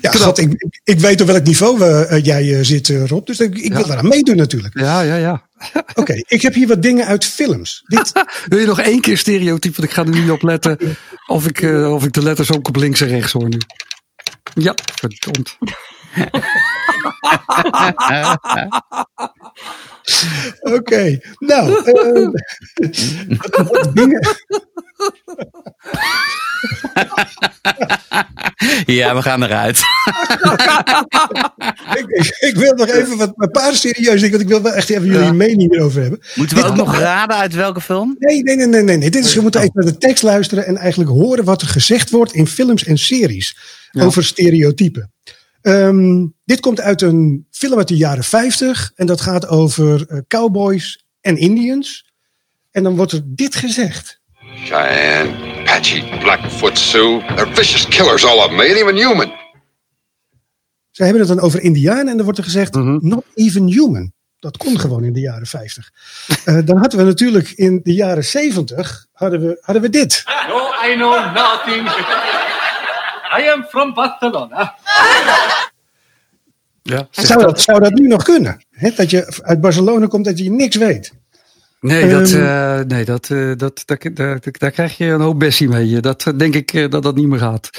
Ja, God, ik, ik, ik weet op welk niveau eh, eh, jij eh, zit, Rob. Dus ik, ik wil daaraan meedoen natuurlijk. Ja, ja, ja. Oké, ik heb hier wat dingen uit films. Dit, Wil je nog één keer stereotype? Want ik ga er niet op letten of ik, eh, of ik de letters ook op links en rechts hoor nu. Ja, verdomd. Oké, nou. eh, Ja, we gaan eruit. ik, ik, ik wil nog even wat, een paar serieuze dingen, want ik wil wel echt even jullie Ja. mening erover hebben. Moeten we Dit- ook nog raden uit welke film? Nee, nee, nee, nee, nee. nee. Dit is, je moet even naar de tekst luisteren en eigenlijk horen wat er gezegd wordt in films en series over stereotypen. Ehm, dit komt uit een film uit de jaren 50 en dat gaat over eh, cowboys en Indians. En dan wordt er dit gezegd. Cheyenne, Apache, Blackfoot Sioux. They're vicious killers, all of them. They ain't even human. Ze hebben het dan over Indianen en dan wordt er gezegd, Mhm. not even human. Dat kon gewoon in de jaren 50. Eh, dan hadden we natuurlijk in de jaren 70 hadden we, hadden we dit. No, I know nothing. I am from Barcelona. Ja, Zou dat, zou dat nu nog kunnen? Hè, dat je uit Barcelona komt dat je niks weet. Nee, dat, Ehm. eh, nee dat, eh, dat, daar, daar, daar krijg je een hoop bessie mee. Dat eh, denk ik eh, dat dat niet meer gaat.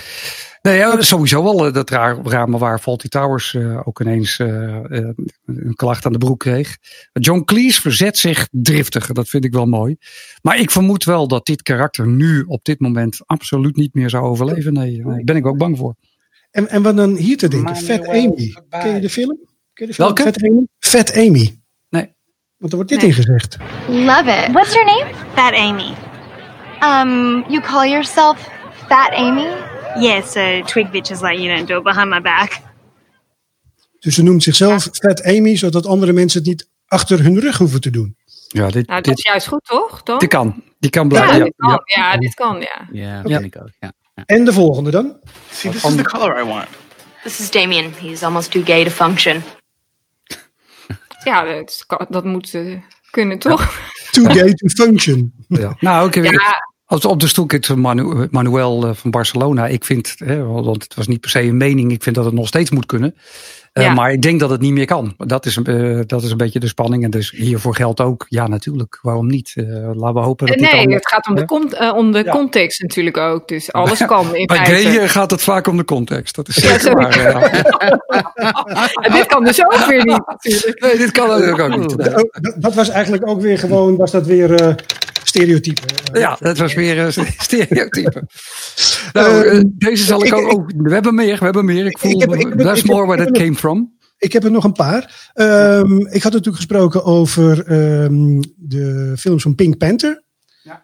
Nee, ja, sowieso wel eh, dat maar waar Faulty Towers eh, ook ineens eh, een klacht aan de broek kreeg. John Cleese verzet zich driftig. Dat vind ik wel mooi. Maar ik vermoed wel dat dit karakter nu op dit moment absoluut niet meer zou overleven. Nee, daar ben ik ook bang voor. En, en wat dan hier te denken, Fat Amy. Ken je de film? Ken je de film? Welke? Fat Amy? Fat Amy. Nee. Want er wordt dit Nee. in gezegd. Love it. What's your name? Fat Amy. Um, you call yourself Fat Amy? Yeah, so twig bitches like you don't do it behind my back. Dus ze noemt zichzelf Fat Amy, zodat andere mensen het niet achter hun rug hoeven te doen. Ja, dit, Nou, dat dit, is juist goed, toch? toch? dit kan. Die kan Ja, blijven. Ja, dit kan. ja. Ja, dit kan, ja. Ja, vind ik ook. Ja. En de volgende dan? See, this is the color I want. This is Damien. He's almost too gay to function. Ja, dat, is- dat moet eh, kunnen, toch? Too gay to function. Ja. Nou, oké. Ja. Als op de stoel kijkt Manu, Manuel eh, van Barcelona. Ik vind, hè, want het was niet per se een mening. Ik vind dat het nog steeds moet kunnen. Eh, Ja. Maar ik denk dat het niet meer kan. Dat is, eh, dat is een beetje de spanning. En dus hiervoor geldt ook, ja natuurlijk, waarom niet? Eh, laten we hopen dat dit nee, allemaal- het gaat om de, con- eh, om de Ja. context natuurlijk ook. Dus alles kan in Bij eh, gaat het vaak om de context. Dat is zeker waar. ja. En dit kan dus ook weer niet natuurlijk. Nee, dit kan natuurlijk ook niet. Dat, dat was eigenlijk ook weer gewoon, was dat weer eh stereotype. Ja, dat was weer een stereotype. nou, eh, deze zal ik, ik- ook... Oh, we hebben meer, we hebben meer. Ik voel, Ik heb- ik that's ik heb- more where that came from. Ik heb er nog een paar. Ehm, ik had natuurlijk gesproken over ehm, de films van Pink Panther. Ja.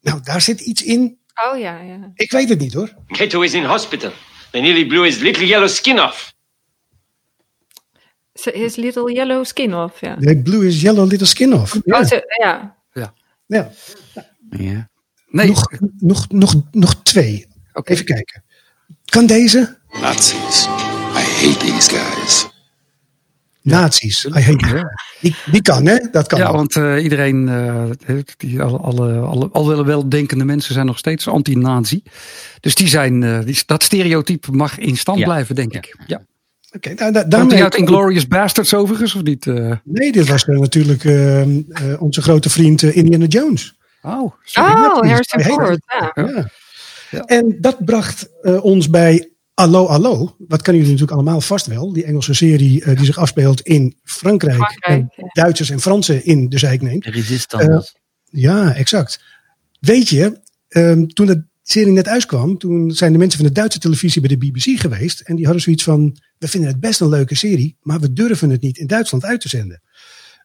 Nou, daar zit iets in. Oh ja, ja. Ik weet het niet hoor. Kato is in hospital. They nearly blew his little yellow skin off. So His little yellow skin off, ja. The blue is yellow little skin off. Ja. Oh, ja. Ja. Ja. Nee, Nog, nog, nog, nog twee. Even kijken. Kan deze? Nazis. I hate these guys. Nazi's. I hate them. Die, die kan hè? Dat kan. Ja, want eh, iedereen, eh, die, alle, alle, alle, al wel weldenkende mensen zijn nog steeds anti-nazi. Dus die zijn, eh, die, dat stereotype mag in stand Ja. blijven, denk ik. Ja. Oké, nou, da- Komt daarmee- die uit Inglourious Bastards overigens, of niet? eh? Nee, dit was eh, natuurlijk ehm, eh, onze grote vriend Indiana Jones. Oh, sorry. Oh. Harrison Ford. Ja. Ja. Ja. En dat bracht eh, ons bij Allo Allo. Dat kennen jullie natuurlijk allemaal vast wel. Die Engelse serie eh, die zich afspeelt in Frankrijk. Frankrijk, en ja. Duitsers en Fransen in de zijk neemt. De resistance. Ja, exact. Weet je, ehm, toen de serie net uitkwam, toen zijn de mensen van de Duitse televisie bij de BBC geweest. En die hadden zoiets van, we vinden het best een leuke serie, maar we durven het niet in Duitsland uit te zenden.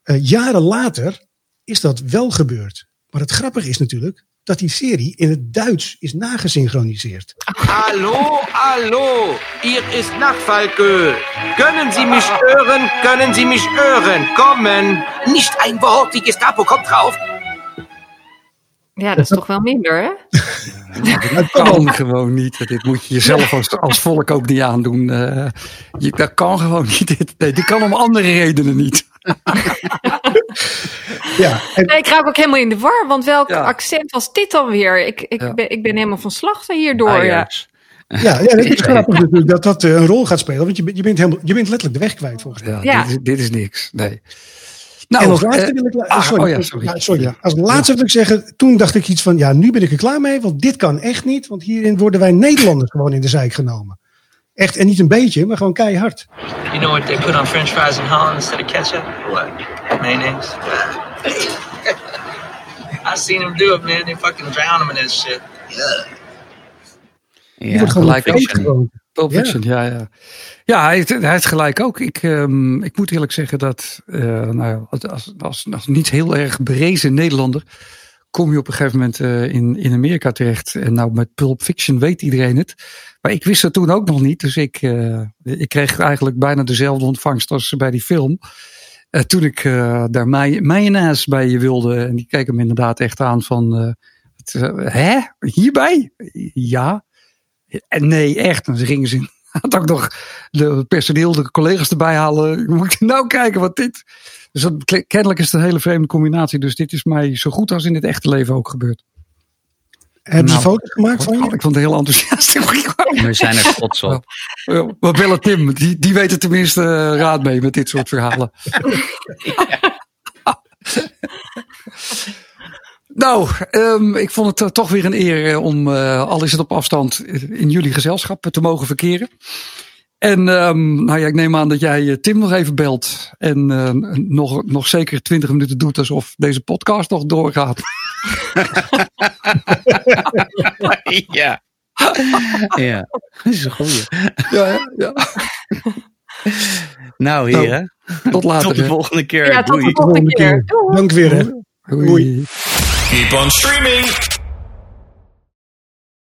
Eh, jaren later is dat wel gebeurd. Maar het grappige is natuurlijk dat die serie in het Duits is nagesynchroniseerd. Hallo, hallo. Hier is Nachtfalke. Können Sie mich hören? Können Sie mich hören? Kommen. Nicht ein Wort. Die Gestapo kommt drauf. Ja, dat is toch wel minder, hè? Dat kan gewoon niet. Dit moet je jezelf als, als volk ook niet aandoen. Eh, je, dat kan gewoon niet. Dit, nee, dit kan om andere redenen niet. Ja, en, Nee, ik raak ook helemaal in de war, want welk Ja. accent was dit dan weer? Ik, ik, Ja. ben, ik ben helemaal van slag hierdoor. Ja. Ajax. ja, ja, het is grappig natuurlijk dat dat eh, een rol gaat spelen. Want je, bent- je, bent, helemaal, je bent letterlijk de weg kwijt volgens mij. Ja, Ja. Dit, is, dit is niks. Nee. En Nou, als laatste eh, wil ik... ah, sorry, oh ja, sorry. Ja, sorry. Als laatste wil ik zeggen, toen dacht ik iets van, ja, nu ben ik er klaar mee, want dit kan echt niet, want hierin worden wij Nederlanders gewoon in de zijk genomen. Echt, en niet een beetje, maar gewoon keihard. You know what they put on french fries in Holland instead of ketchup? What? Mayonnaise. I seen them do it, man. They fucking drown them in that shit. Die Ja, gelijk. Pulp Ja. Fiction, ja, ja. Ja, hij, heeft- hij heeft gelijk ook. Ik, ehm, ik moet eerlijk zeggen dat, eh, nou, als, als, als, niet heel erg berezen Nederlander, kom je op een gegeven moment eh, in, in Amerika terecht. En nou, met Pulp Fiction weet iedereen het. Maar ik wist het toen ook nog niet. Dus ik, eh, ik kreeg eigenlijk bijna dezelfde ontvangst als bij die film. Toen ik daar mij, mayonaise bij je wilde. En die keek hem inderdaad echt aan van, het, hè? Hierbij? Ja. En nee, echt. En ze gingen ze had ook nog de personeel, de collega's erbij halen. Moet ik nou kijken wat dit. Dus dat, kennelijk is het een hele vreemde combinatie. Dus dit is mij zo goed als in het echte leven ook gebeurd. Hebben ze Nou, foto's gemaakt van je? Ik vond het heel enthousiast. We zijn er trots op. We bellen Tim, die, die weet er tenminste eh, raad mee met dit soort verhalen. Nou, ehm, ik vond het eh, toch weer een eer eh, om, eh, al is het op afstand, in jullie gezelschap te mogen verkeren. En ehm, nou ja, ik neem aan dat jij Tim nog even belt. En nog, nog zeker twintig minuten doet alsof deze podcast nog doorgaat. ja. ja, dat is een goeie. Ja, ja, ja. Nou, heren. tot later, Tot de volgende keer. Ja, tot de Doei. volgende keer. Doei. Dank weer. Hè. Doei. Keep on streaming.